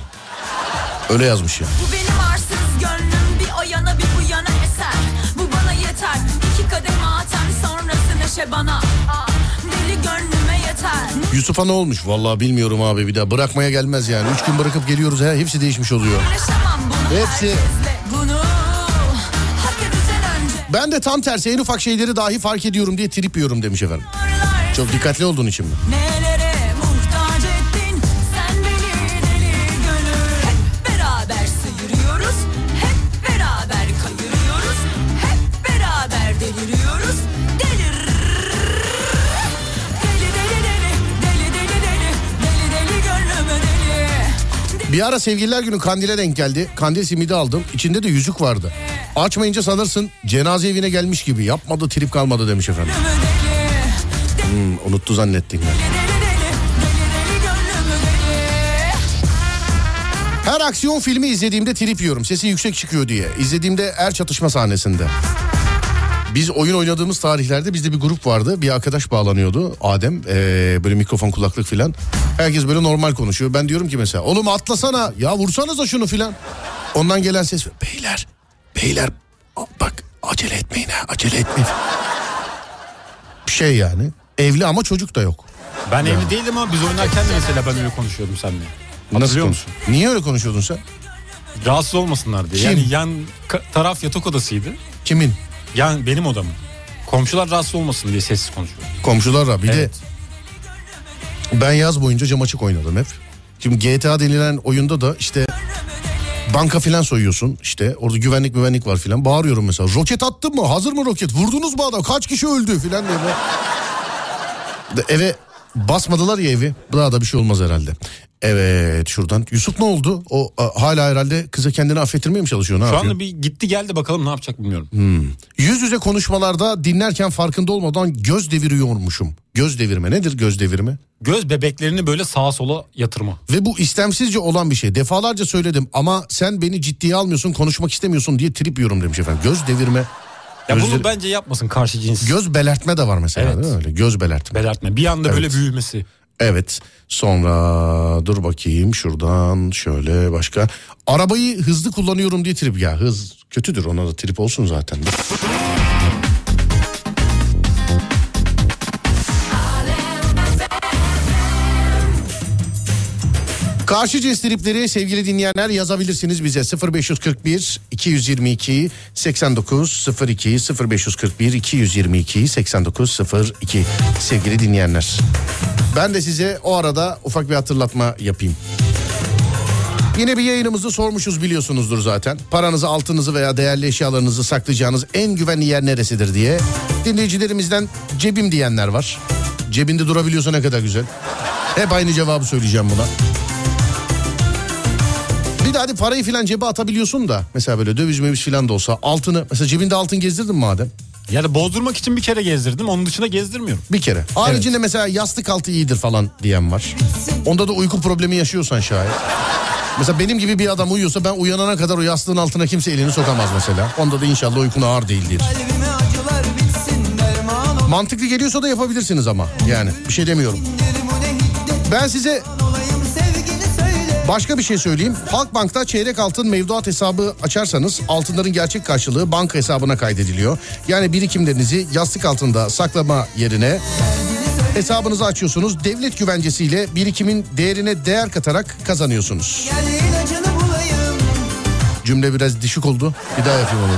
Öyle yazmış ya. Bu benim arsız gönlüm bir o yana bir bu yana eser Bu bana yeter iki kadeh matem sonrası neşe bana Aa, Deli gönlüme yeter Yusuf'a ne olmuş? Vallahi bilmiyorum abi bir daha bırakmaya gelmez yani. Üç gün bırakıp geliyoruz he hepsi değişmiş oluyor. Hepsi. Ben de tam tersi en ufak şeyleri dahi fark ediyorum diye trip yiyorum demiş efendim. Çok dikkatli olduğun için mi? Bir ara sevgililer günü kandile denk geldi. Kandil simidi aldım. İçinde de yüzük vardı. Açmayınca sanırsın cenaze evine gelmiş gibi. Yapmadı trip kalmadı demiş efendim. Hmm, unuttu zannettin deli Her aksiyon filmi izlediğimde trip yiyorum. Sesi yüksek çıkıyor diye. İzlediğimde er çatışma sahnesinde. Biz oyun oynadığımız tarihlerde bizde bir grup vardı. Bir arkadaş bağlanıyordu. Adem ee, böyle mikrofon kulaklık filan. Herkes böyle normal konuşuyor. Ben diyorum ki mesela oğlum atlasana ya vursanıza şunu filan. Ondan gelen ses beyler beyler bak acele etmeyin ha acele etmeyin. Şey yani evli ama çocuk da yok. Ben evli değildim ama biz oynarken de mesela ben öyle konuşuyordum seninle. Hatırlıyor konuş- musun? Niye öyle konuşuyordun sen? Rahatsız olmasınlar diye. Kim? Yani yan ka- taraf yatak odasıydı. Kimin? Yan benim odamın. Komşular rahatsız olmasın diye sessiz konuşuyor. Komşularla bir Evet. de ben yaz boyunca cam açık oynadım hep. Şimdi GTA denilen oyunda da işte banka filan soyuyorsun işte orada güvenlik güvenlik var filan bağırıyorum mesela roket attın mı hazır mı roket vurdunuz mu adam kaç kişi öldü filan diye. böyle. Eve Basmadılar ya evi. Daha da bir şey olmaz herhalde. Evet şuradan. Yusuf ne oldu? O a, hala herhalde kıza kendini affettirmeye mi çalışıyor? Ne Şu yapıyor? anda bir gitti geldi bakalım ne yapacak bilmiyorum. Yüz yüze konuşmalarda dinlerken farkında olmadan göz deviriyormuşum. Göz devirme nedir göz devirme? Göz bebeklerini böyle sağa sola yatırma. Ve bu istemsizce olan bir şey. Defalarca söyledim ama sen beni ciddiye almıyorsun konuşmak istemiyorsun diye trip yiyorum demiş efendim. Göz devirme. Ya Gözleri- bunu bence yapmasın karşı cins. Göz belertme de var mesela Evet. değil mi öyle? Göz belertme. Belertme. Bir anda böyle Evet. büyümesi. Evet. Sonra dur bakayım şuradan şöyle başka. Arabayı hızlı kullanıyorum diye trip ya. Hız kötüdür ona da trip olsun zaten. Karşı cins tripleri sevgili dinleyenler yazabilirsiniz bize 0541 222 8902 0541 222 8902 sevgili dinleyenler. Ben de size o arada ufak bir hatırlatma yapayım. Yine bir yayınımızı sormuşuz biliyorsunuzdur zaten. Paranızı, altınızı veya değerli eşyalarınızı saklayacağınız en güvenli yer neresidir diye. Dinleyicilerimizden cebim diyenler var. Cebinde durabiliyorsa ne kadar güzel. Hep aynı cevabı söyleyeceğim buna. Hadi parayı filan cebe atabiliyorsun da. Mesela böyle döviz meviz filan da olsa altını. Mesela cebinde altın gezdirdin madem. Yani bozdurmak için bir kere gezdirdim. Onun dışında gezdirmiyorum. Bir kere. Haricinde mesela yastık altı iyidir falan diyen var. Onda da uyku problemi yaşıyorsan şayet. Mesela benim gibi bir adam uyuyorsa ben uyanana kadar o yastığın altına kimse elini sokamaz mesela. Onda da inşallah uykun ağır değildir. Mantıklı geliyorsa da yapabilirsiniz ama. Yani bir şey demiyorum. Ben size Başka bir şey söyleyeyim. Halkbank'ta çeyrek altın mevduat hesabı açarsanız altınların gerçek karşılığı banka hesabına kaydediliyor. Yani birikimlerinizi yastık altında saklama yerine hesabınızı açıyorsunuz. Devlet güvencesiyle birikimin değerine değer katarak kazanıyorsunuz. Cümle biraz düşük oldu. Bir daha yapayım onu.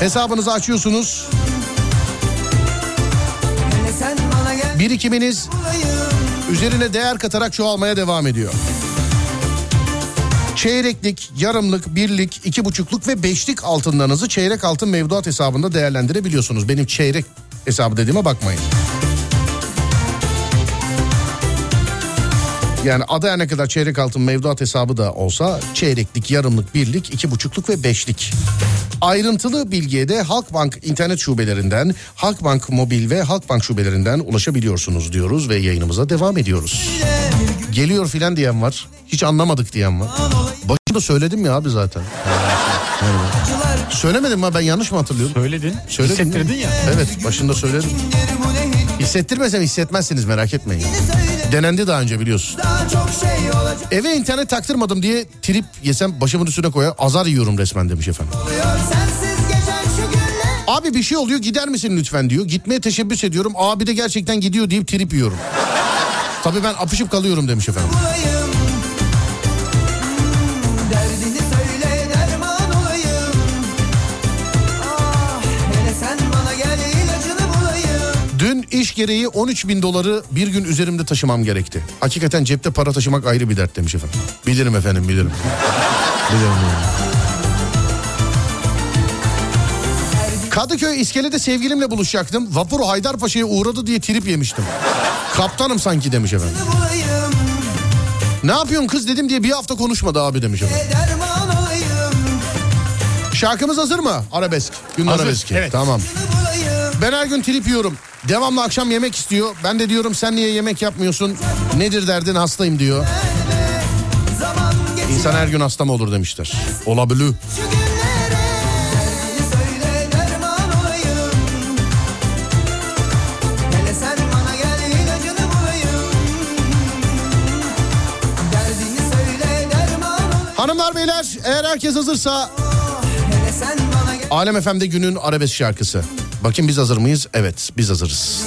Hesabınızı açıyorsunuz. Birikiminiz üzerine değer katarak çoğalmaya devam ediyor. Çeyreklik, yarımlık, birlik, iki buçukluk ve beşlik altınlarınızı çeyrek altın mevduat hesabında değerlendirebiliyorsunuz. Benim çeyrek hesabı dediğime bakmayın. Yani adaya ne kadar çeyrek altın mevduat hesabı da olsa çeyreklik, yarımlık, birlik, iki buçukluk ve beşlik. Ayrıntılı bilgiye de Halkbank internet şubelerinden, Halkbank mobil ve Halkbank şubelerinden ulaşabiliyorsunuz diyoruz ve yayınımıza devam ediyoruz. Geliyor filan diyen var. Hiç anlamadık diyen var. Başında söyledim ya abi zaten. Söylemedim mi ben yanlış mı hatırlıyorum? Söyledin. Söyledim? Hissettirdin ya. Evet başında söyledim. Hissettirmesem hissetmezsiniz merak etmeyin. Denendi daha önce biliyorsun. Daha şey Eve internet taktırmadım diye trip yesem başımın üstüne koyar azar yiyorum resmen demiş efendim. Abi bir şey oluyor gider misin lütfen diyor. Gitmeye teşebbüs ediyorum. Abi de gerçekten gidiyor deyip trip yiyorum. Tabii ben apışıp kalıyorum demiş efendim. bulayım iş gereği 13 bin doları bir gün üzerimde taşımam gerekti. Hakikaten cepte para taşımak ayrı bir dert demiş efendim. Bilirim efendim bilirim. bilirim. bilirim. Kadıköy iskelede sevgilimle buluşacaktım. Vapur Haydarpaşa'ya uğradı diye trip yemiştim. Kaptanım sanki demiş efendim. Ne yapıyorsun kız dedim diye bir hafta konuşmadı abi demiş efendim. Şarkımız hazır mı? Arabesk. Gün arabeski. evet. Tamam. Ben her gün trip yiyorum. Devamlı akşam yemek istiyor. Ben de diyorum sen niye yemek yapmıyorsun? Nedir derdin hastayım diyor. İnsan her gün hasta mı olur demişler. Olabilir. Hanımlar beyler eğer herkes hazırsa Alem FM'de günün arabesk şarkısı. Bakın biz hazır mıyız? Evet biz hazırız.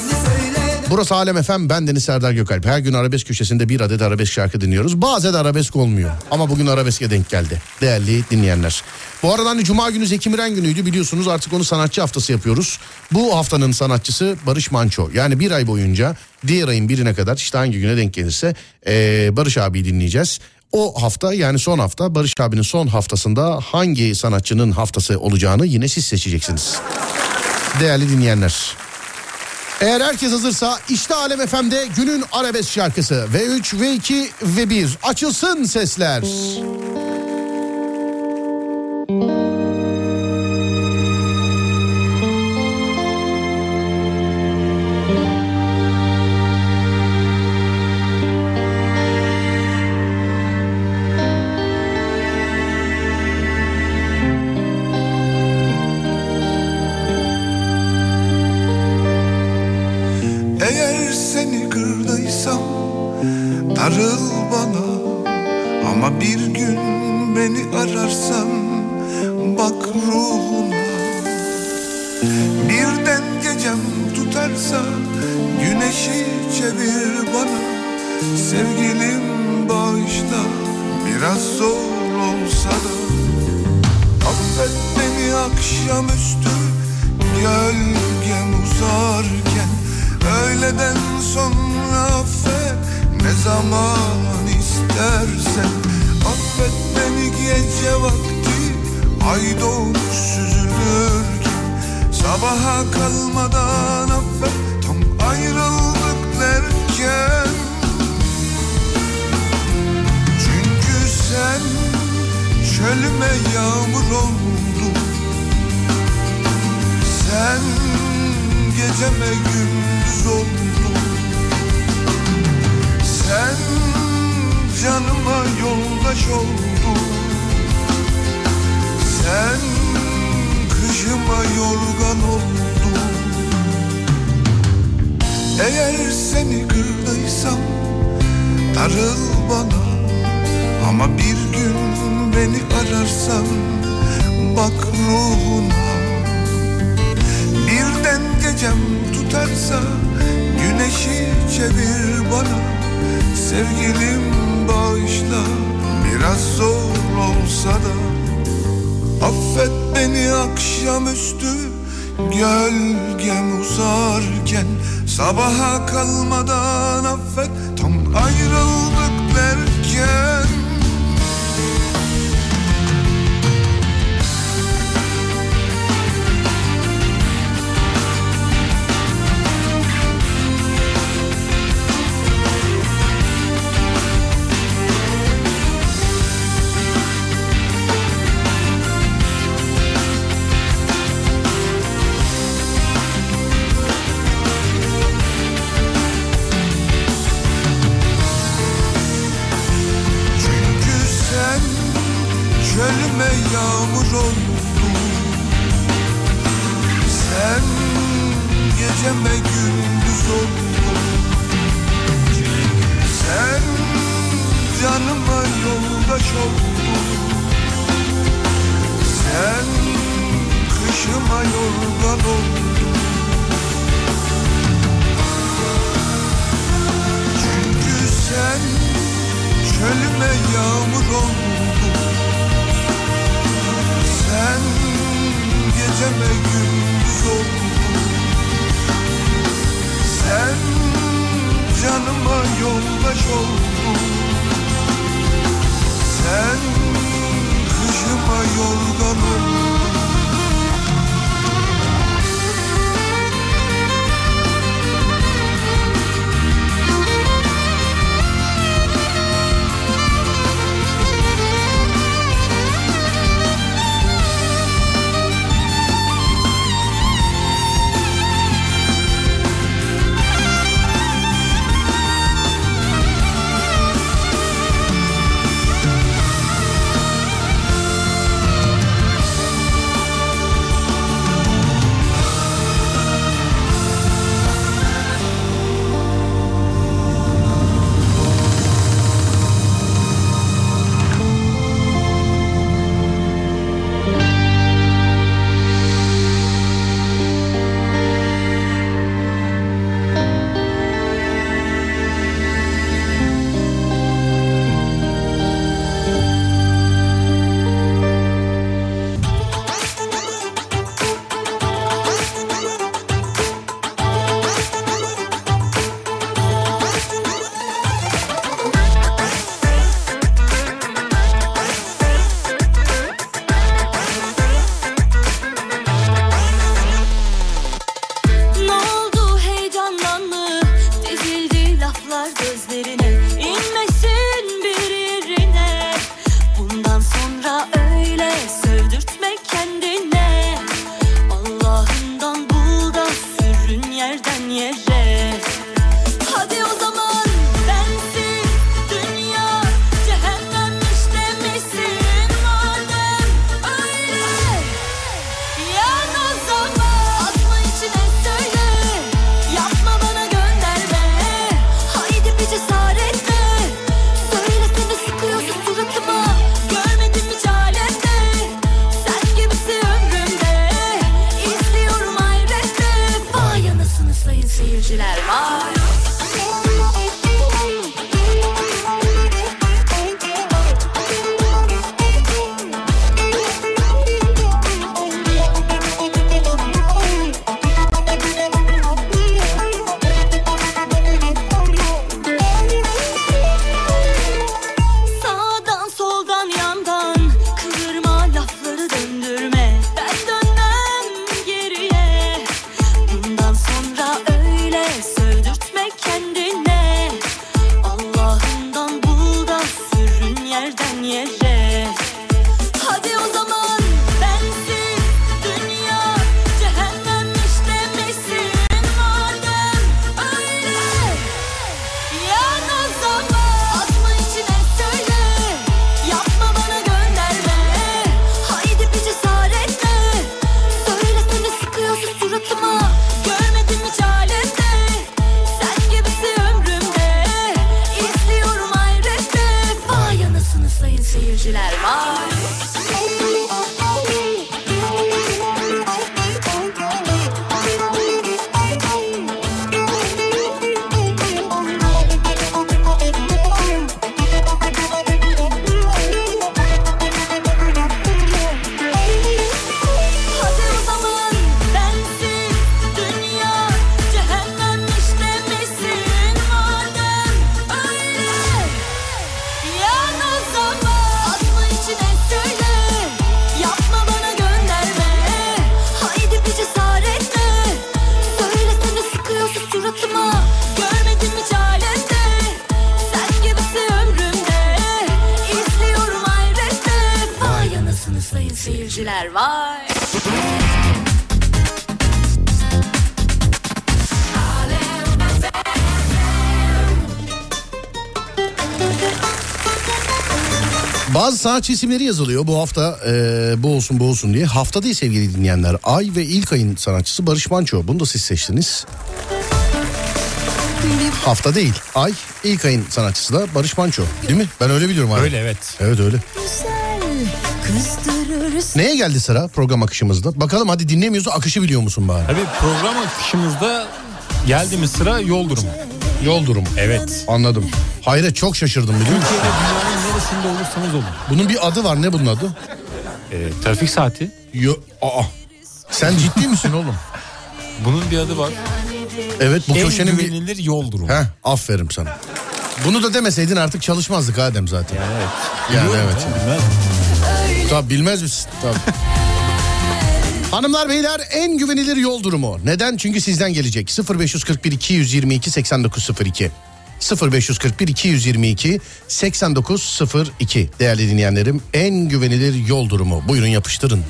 Burası Alem FM ben Deniz Serdar Gökalp. Her gün arabesk köşesinde bir adet arabesk şarkı dinliyoruz. Bazen arabesk olmuyor ama bugün arabeske denk geldi. Değerli dinleyenler. Bu arada hani Cuma günü Zeki Müren günüydü biliyorsunuz artık onu sanatçı haftası yapıyoruz. Bu haftanın sanatçısı Barış Manço. Yani bir ay boyunca diğer ayın birine kadar işte hangi güne denk gelirse eee, Barış abiyi dinleyeceğiz. O hafta yani son hafta Barış abinin son haftasında hangi sanatçının haftası olacağını yine siz seçeceksiniz değerli dinleyenler. Eğer herkes hazırsa işte Alem FM'de günün arabesk şarkısı V3, V2 ve 1 açılsın sesler. Sanatçı isimleri yazılıyor bu hafta e, bu olsun bu olsun diye. Hafta değil sevgili dinleyenler. Ay ve ilk ayın sanatçısı Barış Manço. Bunu da siz seçtiniz. Hafta değil. Ay ilk ayın sanatçısı da Barış Manço. Değil mi? Ben öyle biliyorum abi. Öyle evet. Evet öyle. Neye geldi sıra program akışımızda? Bakalım hadi dinlemiyorsa akışı biliyor musun bari? Tabii program akışımızda geldi mi sıra yol durumu. Yol durumu. Evet. Anladım. Hayret çok şaşırdım biliyor musun? Türkiye'de neresinde olursanız olun. Bunun bir adı var ne bunun adı? Ee, trafik saati. Yo, aa. Sen ciddi misin oğlum? Bunun bir adı var. Evet bu en köşenin bir... güvenilir yol durumu. Heh, aferin sana. Bunu da demeseydin artık çalışmazdık Adem zaten. Yani evet. Yani Biliyorum evet. canım, bilmez miyim? Tabii bilmez misin? Tabii. Hanımlar beyler en güvenilir yol durumu. Neden? Çünkü sizden gelecek. 0541 222 8902. 0541 222 8902 değerli dinleyenlerim en güvenilir yol durumu. Buyurun yapıştırın.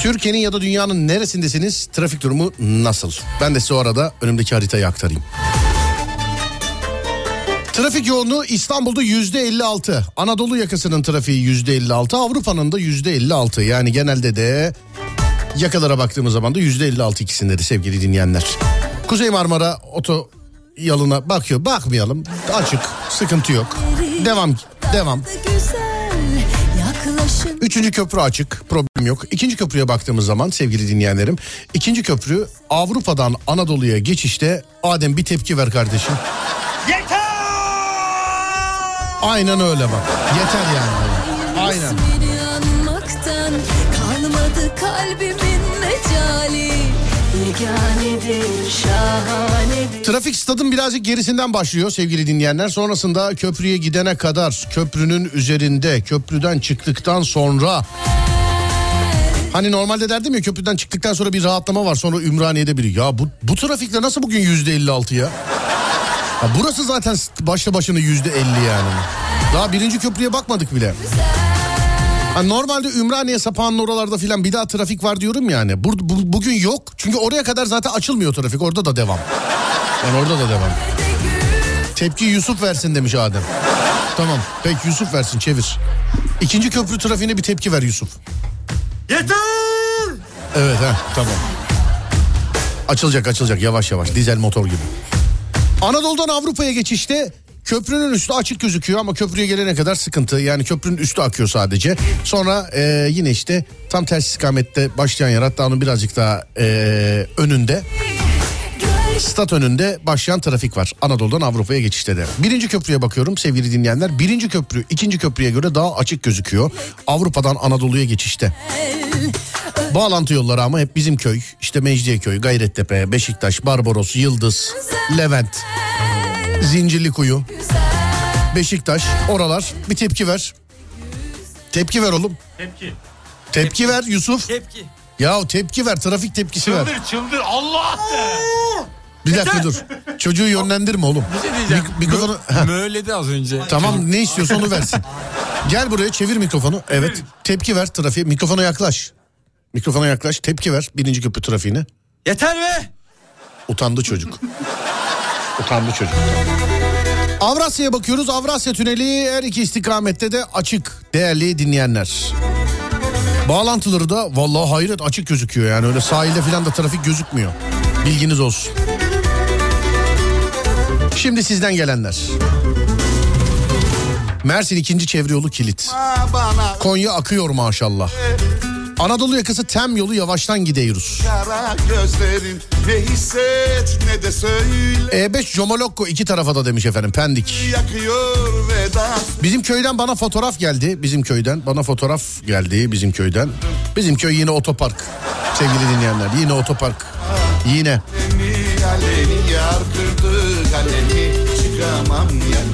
Türkiye'nin ya da dünyanın neresindesiniz? Trafik durumu nasıl? Ben de size o arada önümdeki haritayı aktarayım. Trafik yoğunluğu İstanbul'da yüzde 56. Anadolu yakasının trafiği yüzde 56. Avrupa'nın da yüzde 56. Yani genelde de yakalara baktığımız zaman da yüzde 56 ikisinde de sevgili dinleyenler. Kuzey Marmara oto yoluna bakıyor. Bakmayalım. Açık. Sıkıntı yok. Devam. Devam. Üçüncü köprü açık problem yok. İkinci köprüye baktığımız zaman sevgili dinleyenlerim. ikinci köprü Avrupa'dan Anadolu'ya geçişte Adem bir tepki ver kardeşim. Yeter! Aynen öyle bak. Yeter yani. Aynen. Kalmadı mecali Yeganedir şahanedir Trafik stadın birazcık gerisinden başlıyor sevgili dinleyenler. Sonrasında köprüye gidene kadar köprünün üzerinde köprüden çıktıktan sonra Hani normalde derdim ya köprüden çıktıktan sonra bir rahatlama var sonra Ümraniye'de biri. Ya bu, bu trafikte nasıl bugün yüzde 56 ya? ya? Burası zaten başlı başına yüzde 50 yani. Daha birinci köprüye bakmadık bile. Ha, normalde Ümraniye sapağının oralarda filan bir daha trafik var diyorum yani. Bu, bu- bugün yok. Çünkü oraya kadar zaten açılmıyor trafik. Orada da devam. Yani orada da devam. Tepki Yusuf versin demiş Adem. Tamam. Peki Yusuf versin çevir. İkinci köprü trafiğine bir tepki ver Yusuf. Yeter! Evet ha tamam. Açılacak açılacak yavaş yavaş dizel motor gibi. Anadolu'dan Avrupa'ya geçişte köprünün üstü açık gözüküyor ama köprüye gelene kadar sıkıntı. Yani köprünün üstü akıyor sadece. Sonra e, yine işte tam ters ikamette başlayan yer hatta onun birazcık daha e, önünde. Stat önünde başlayan trafik var. Anadolu'dan Avrupa'ya geçişte de. Birinci köprüye bakıyorum sevgili dinleyenler. Birinci köprü ikinci köprüye göre daha açık gözüküyor. Avrupa'dan Anadolu'ya geçişte. Bağlantı yolları ama hep bizim köy. İşte Mecidiyeköy, Gayrettepe, Beşiktaş, Barbaros, Yıldız, Levent, Zincirlikuyu, Beşiktaş. Oralar bir tepki ver. Tepki ver oğlum. Tepki. Tepki ver Yusuf. Tepki. Ya tepki ver trafik tepkisi ver. Çıldır çıldır Allah de. Bir dakika dur. Çocuğu yönlendirme oğlum. Bir şey diyeceğim. Mik- mikrofonu... Heh. Möyledi az önce. Tamam ne istiyorsa onu versin. Gel buraya çevir mikrofonu. Evet. Tepki ver trafiğe. Mikrofona yaklaş. Mikrofona yaklaş. Tepki ver birinci köprü trafiğine. Yeter be. Utandı çocuk. Utandı çocuk. Avrasya'ya bakıyoruz. Avrasya Tüneli her iki istikamette de açık değerli dinleyenler. Bağlantıları da vallahi hayret açık gözüküyor yani öyle sahilde falan da trafik gözükmüyor. Bilginiz olsun. Şimdi sizden gelenler. Mersin ikinci çevre yolu kilit. Konya akıyor maşallah. Anadolu yakası tem yolu yavaştan gidiyoruz. ne hisset ne de söyle E5 Jomolokko iki tarafa da demiş efendim Pendik. Bizim köyden bana fotoğraf geldi. Bizim köyden bana fotoğraf geldi bizim köyden. Bizim köy yine otopark. Sevgili dinleyenler yine otopark. Yine. Aleni aleni yar kırdı aleni çıkamam yanına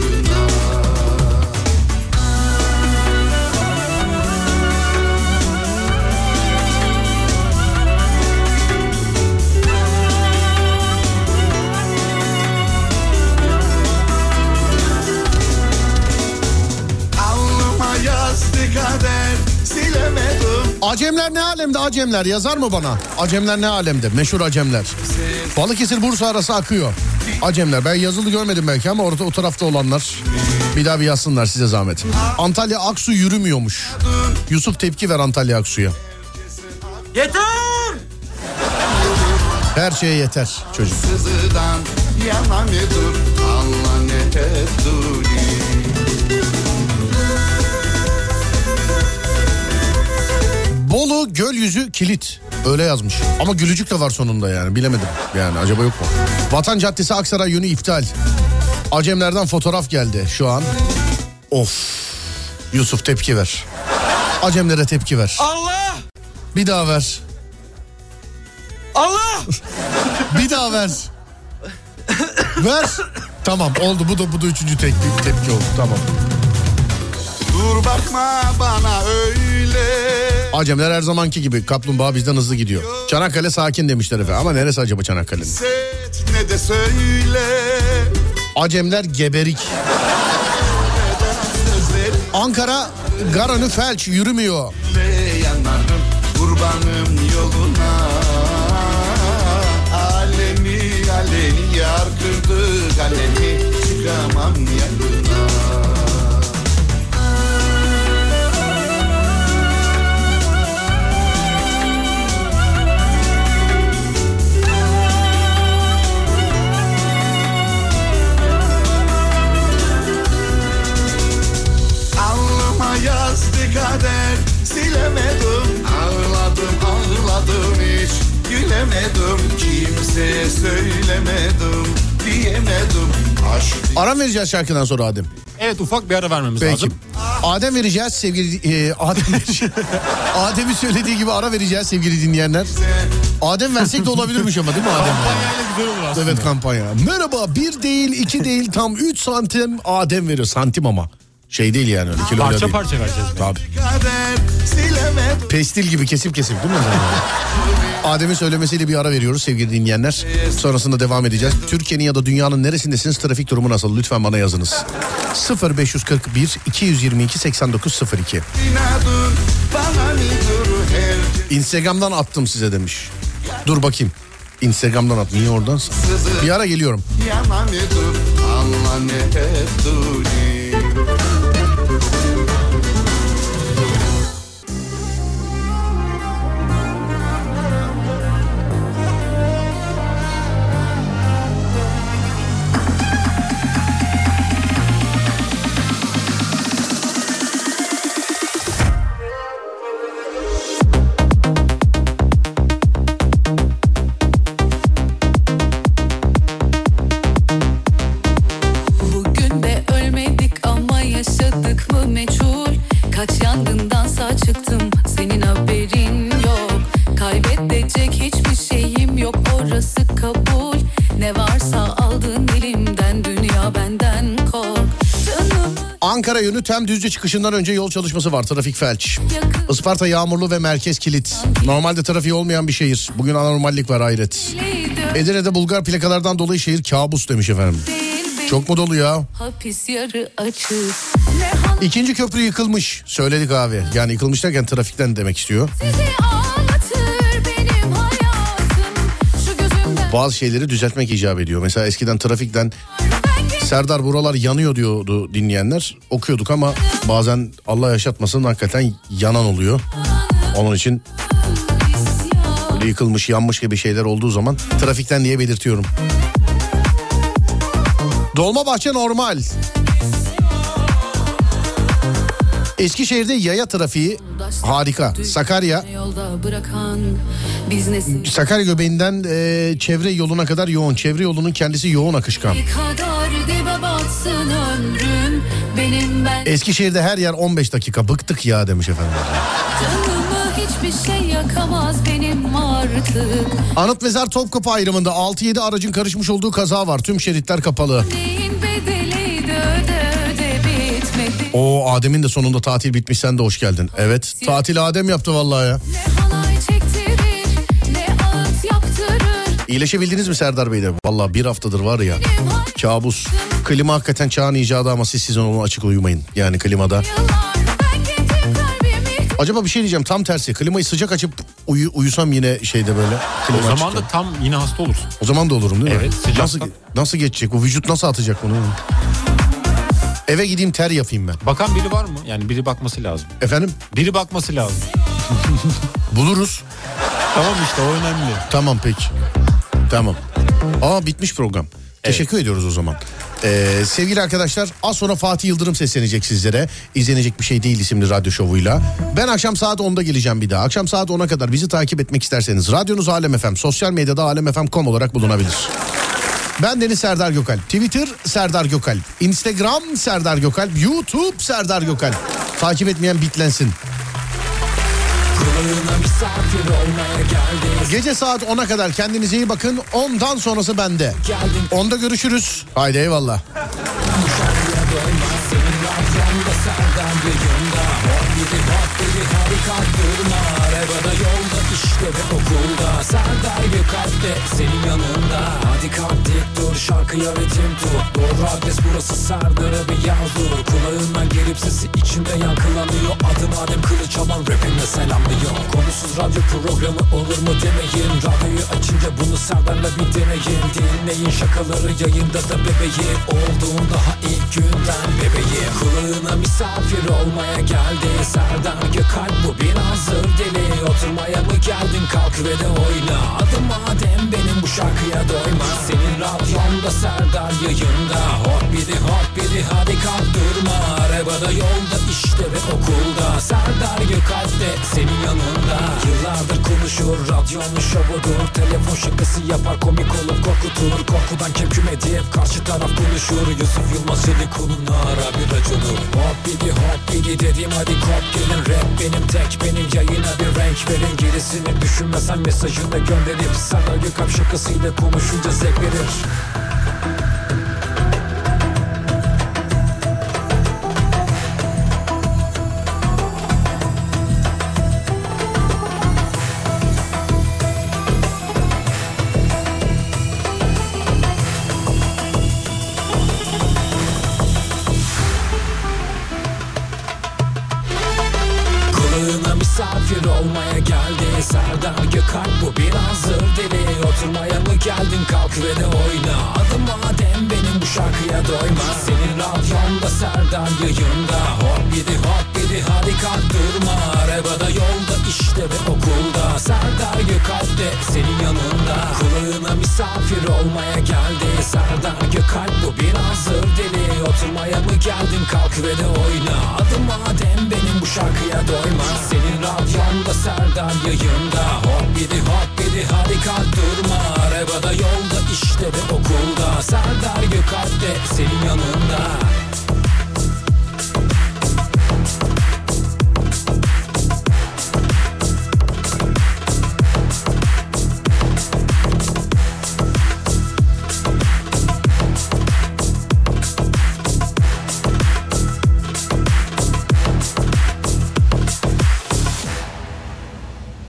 kader silemedim Acemler ne alemde Acemler yazar mı bana? Acemler ne alemde? Meşhur Acemler. Balıkesir Bursa arası akıyor. Acemler ben yazılı görmedim belki ama orada o tarafta olanlar bir daha bir yazsınlar size zahmet. Antalya Aksu yürümüyormuş. Yusuf tepki ver Antalya Aksu'ya. Yeter. Her şeye yeter çocuk. Ne dur Allah ne Bolu göl yüzü kilit. Öyle yazmış. Ama gülücük de var sonunda yani bilemedim. Yani acaba yok mu? Vatan Caddesi Aksaray yönü iptal. Acemlerden fotoğraf geldi şu an. Of. Yusuf tepki ver. Acemlere tepki ver. Allah. Bir daha ver. Allah. Bir daha ver. ver. Tamam oldu bu da bu da üçüncü tepki, tepki oldu tamam. Dur bakma bana öyle Acemler her zamanki gibi kaplumbağa bizden hızlı gidiyor. Çanakkale sakin demişler efendim ama neresi acaba Çanakkale'nin? Acemler geberik. Ankara Garanı Felç yürümüyor. yanarım kurbanım yoluna Alemi aleni yar kırdı kalemi çıkamam yanına kader silemedim Ağladım ağladım hiç gülemedim Kimseye söylemedim diyemedim Aşk Ara vereceğiz şarkıdan sonra Adem. Evet ufak bir ara vermemiz Peki. lazım. Adem vereceğiz sevgili e, Adem. Adem'in söylediği gibi ara vereceğiz sevgili dinleyenler. Adem versek de olabilirmiş ama değil mi Adem? Kampanyayla güzel olur aslında. Evet kampanya. Merhaba bir değil iki değil tam 3 santim Adem veriyor. Santim ama. Şey değil yani öyle kilo Parça değil. parça vereceğiz. Tabii. Pestil gibi kesip kesip değil mi? Adem'in söylemesiyle bir ara veriyoruz sevgili dinleyenler. Sonrasında devam edeceğiz. Türkiye'nin ya da dünyanın neresindesiniz? Trafik durumu nasıl? Lütfen bana yazınız. 0541 222 8902. İnadın bana nidur her Instagram'dan attım size demiş. Dur bakayım. Instagram'dan at. Niye oradan? Bir ara geliyorum. yana nedur Allah ne yönü tem düzce çıkışından önce yol çalışması var. Trafik felç. Isparta yağmurlu ve merkez kilit. Normalde trafiği olmayan bir şehir. Bugün anormallik var hayret. Edirne'de Bulgar plakalardan dolayı şehir kabus demiş efendim. Çok mu dolu ya? İkinci köprü yıkılmış. Söyledik abi. Yani yıkılmış derken trafikten demek istiyor. Bazı şeyleri düzeltmek icap ediyor. Mesela eskiden trafikten Serdar buralar yanıyor diyordu dinleyenler. Okuyorduk ama bazen Allah yaşatmasın hakikaten yanan oluyor. Onun için yıkılmış yanmış gibi şeyler olduğu zaman trafikten diye belirtiyorum. Dolmabahçe normal. Eskişehir'de yaya trafiği harika. Sakarya? Sakarya göbeğinden e, çevre yoluna kadar yoğun. Çevre yolunun kendisi yoğun akışkan. Batsın ömrüm benim ben Eskişehir'de her yer 15 dakika. Bıktık ya demiş efendim. canımı hiçbir şey yakamaz benim artık Anıt Mezar Topkapı ayrımında 6-7 aracın karışmış olduğu kaza var. Tüm şeritler kapalı. neyin bedeliydi öde öde bitmedi O Adem'in de sonunda tatil bitmiş sen de hoş geldin. Evet tatil Adem yaptı vallahi ya. ne İyileşebildiniz mi Serdar Bey'de? Vallahi bir haftadır var ya kabus. Klima hakikaten çağın icadı ama siz sizin onu açık uyumayın. Yani klimada. Acaba bir şey diyeceğim tam tersi. Klimayı sıcak açıp uyu, uyusam yine şeyde böyle. Klima O zaman açıkta. da tam yine hasta olursun. O zaman da olurum değil mi? Evet, sıcaktan. Nasıl, nasıl geçecek? O vücut nasıl atacak bunu? Eve gideyim ter yapayım ben. Bakan biri var mı? Yani biri bakması lazım. Efendim? Biri bakması lazım. Buluruz. Tamam işte o önemli. Tamam peki. Tamam. Aa bitmiş program. Teşekkür ediyoruz o zaman. Ee, sevgili arkadaşlar az sonra Fatih Yıldırım seslenecek sizlere. İzlenecek bir şey değil isimli radyo şovuyla. Ben akşam saat 10'da geleceğim bir daha. Akşam saat 10'a kadar bizi takip etmek isterseniz radyonuz Alem FM, sosyal medyada alemfm.com olarak bulunabilir. Ben Deniz Serdar Gökalp. Twitter Serdar Gökalp. Instagram Serdar Gökalp. YouTube Serdar Gökalp. Takip etmeyen bitlensin. Gece saat 10'a kadar kendinize iyi bakın. Ondan sonrası bende. Onda görüşürüz. Haydi eyvallah. Okulda Serdar Gökalp'te senin yanında Hadi kalk dur şarkıya ritim tut Doğru adres burası Serdar'a bir yazdır Kulağından gelip sesi içinde yankılanıyor. Adım Adem Kılıç alan rapimle selamlıyor Konusuz radyo programı olur mu demeyin. Radyoyu açınca bunu Serdar'la bir deneyin. Dinleyin şakaları yayında da bebeğim. Olduğun daha ilk günden bebeğim. Kulağına misafir olmaya geldi. Serdar Gökalp bu bir hazır deli Oturmaya mı geldin? Kalk ve de oyna. Adım Adem benim bu şarkıya doyma. Senin radyonda Serdar yayında. Hop bidi hop bidi hadi kalk durma Arabada yolda işte ve okulda. Serdar Gökalp de senin yanında. Yıllardır konuşur radyonun şovudur. Telefon şakası yapar komik olup korkutur. Korkudan kem küm edip karşı taraf konuşur. Yusuf Yılmaz Çelikul'un ara bir raconu Hop bidi hop bidi dedim hadi kop gelin. Rap benim tek benim yayına bir renk verin. Gerisini düşünmesen mesajını gönderip Serdar Gökalp şakasıyla konuşunca zevk verir misafir olmaya geldi. Serdar Gökalp bu bir hazır deli Oturmaya mı geldin? Kalk ve de oyna. Adım Adem benim bu şarkıya doyma. Senin radyonda Serdar yayında. Hop bidi hop bidi hadi kalk durma. Arabada yolda işte ve okulda. Serdar Gökalp de senin yanında. Kulağına misafir olmaya geldi. Serdar Gökalp bu bir hazır deli. Oturmaya mı geldin? Kalk ve de oyna. Adım Adem benim bu şarkıya doyma Senin radyonda Serdar yayında. Hop bidi hop bidi hadi kalk durma. Arabada yolda işte ve okulda. Serdar Gökalp de senin yanında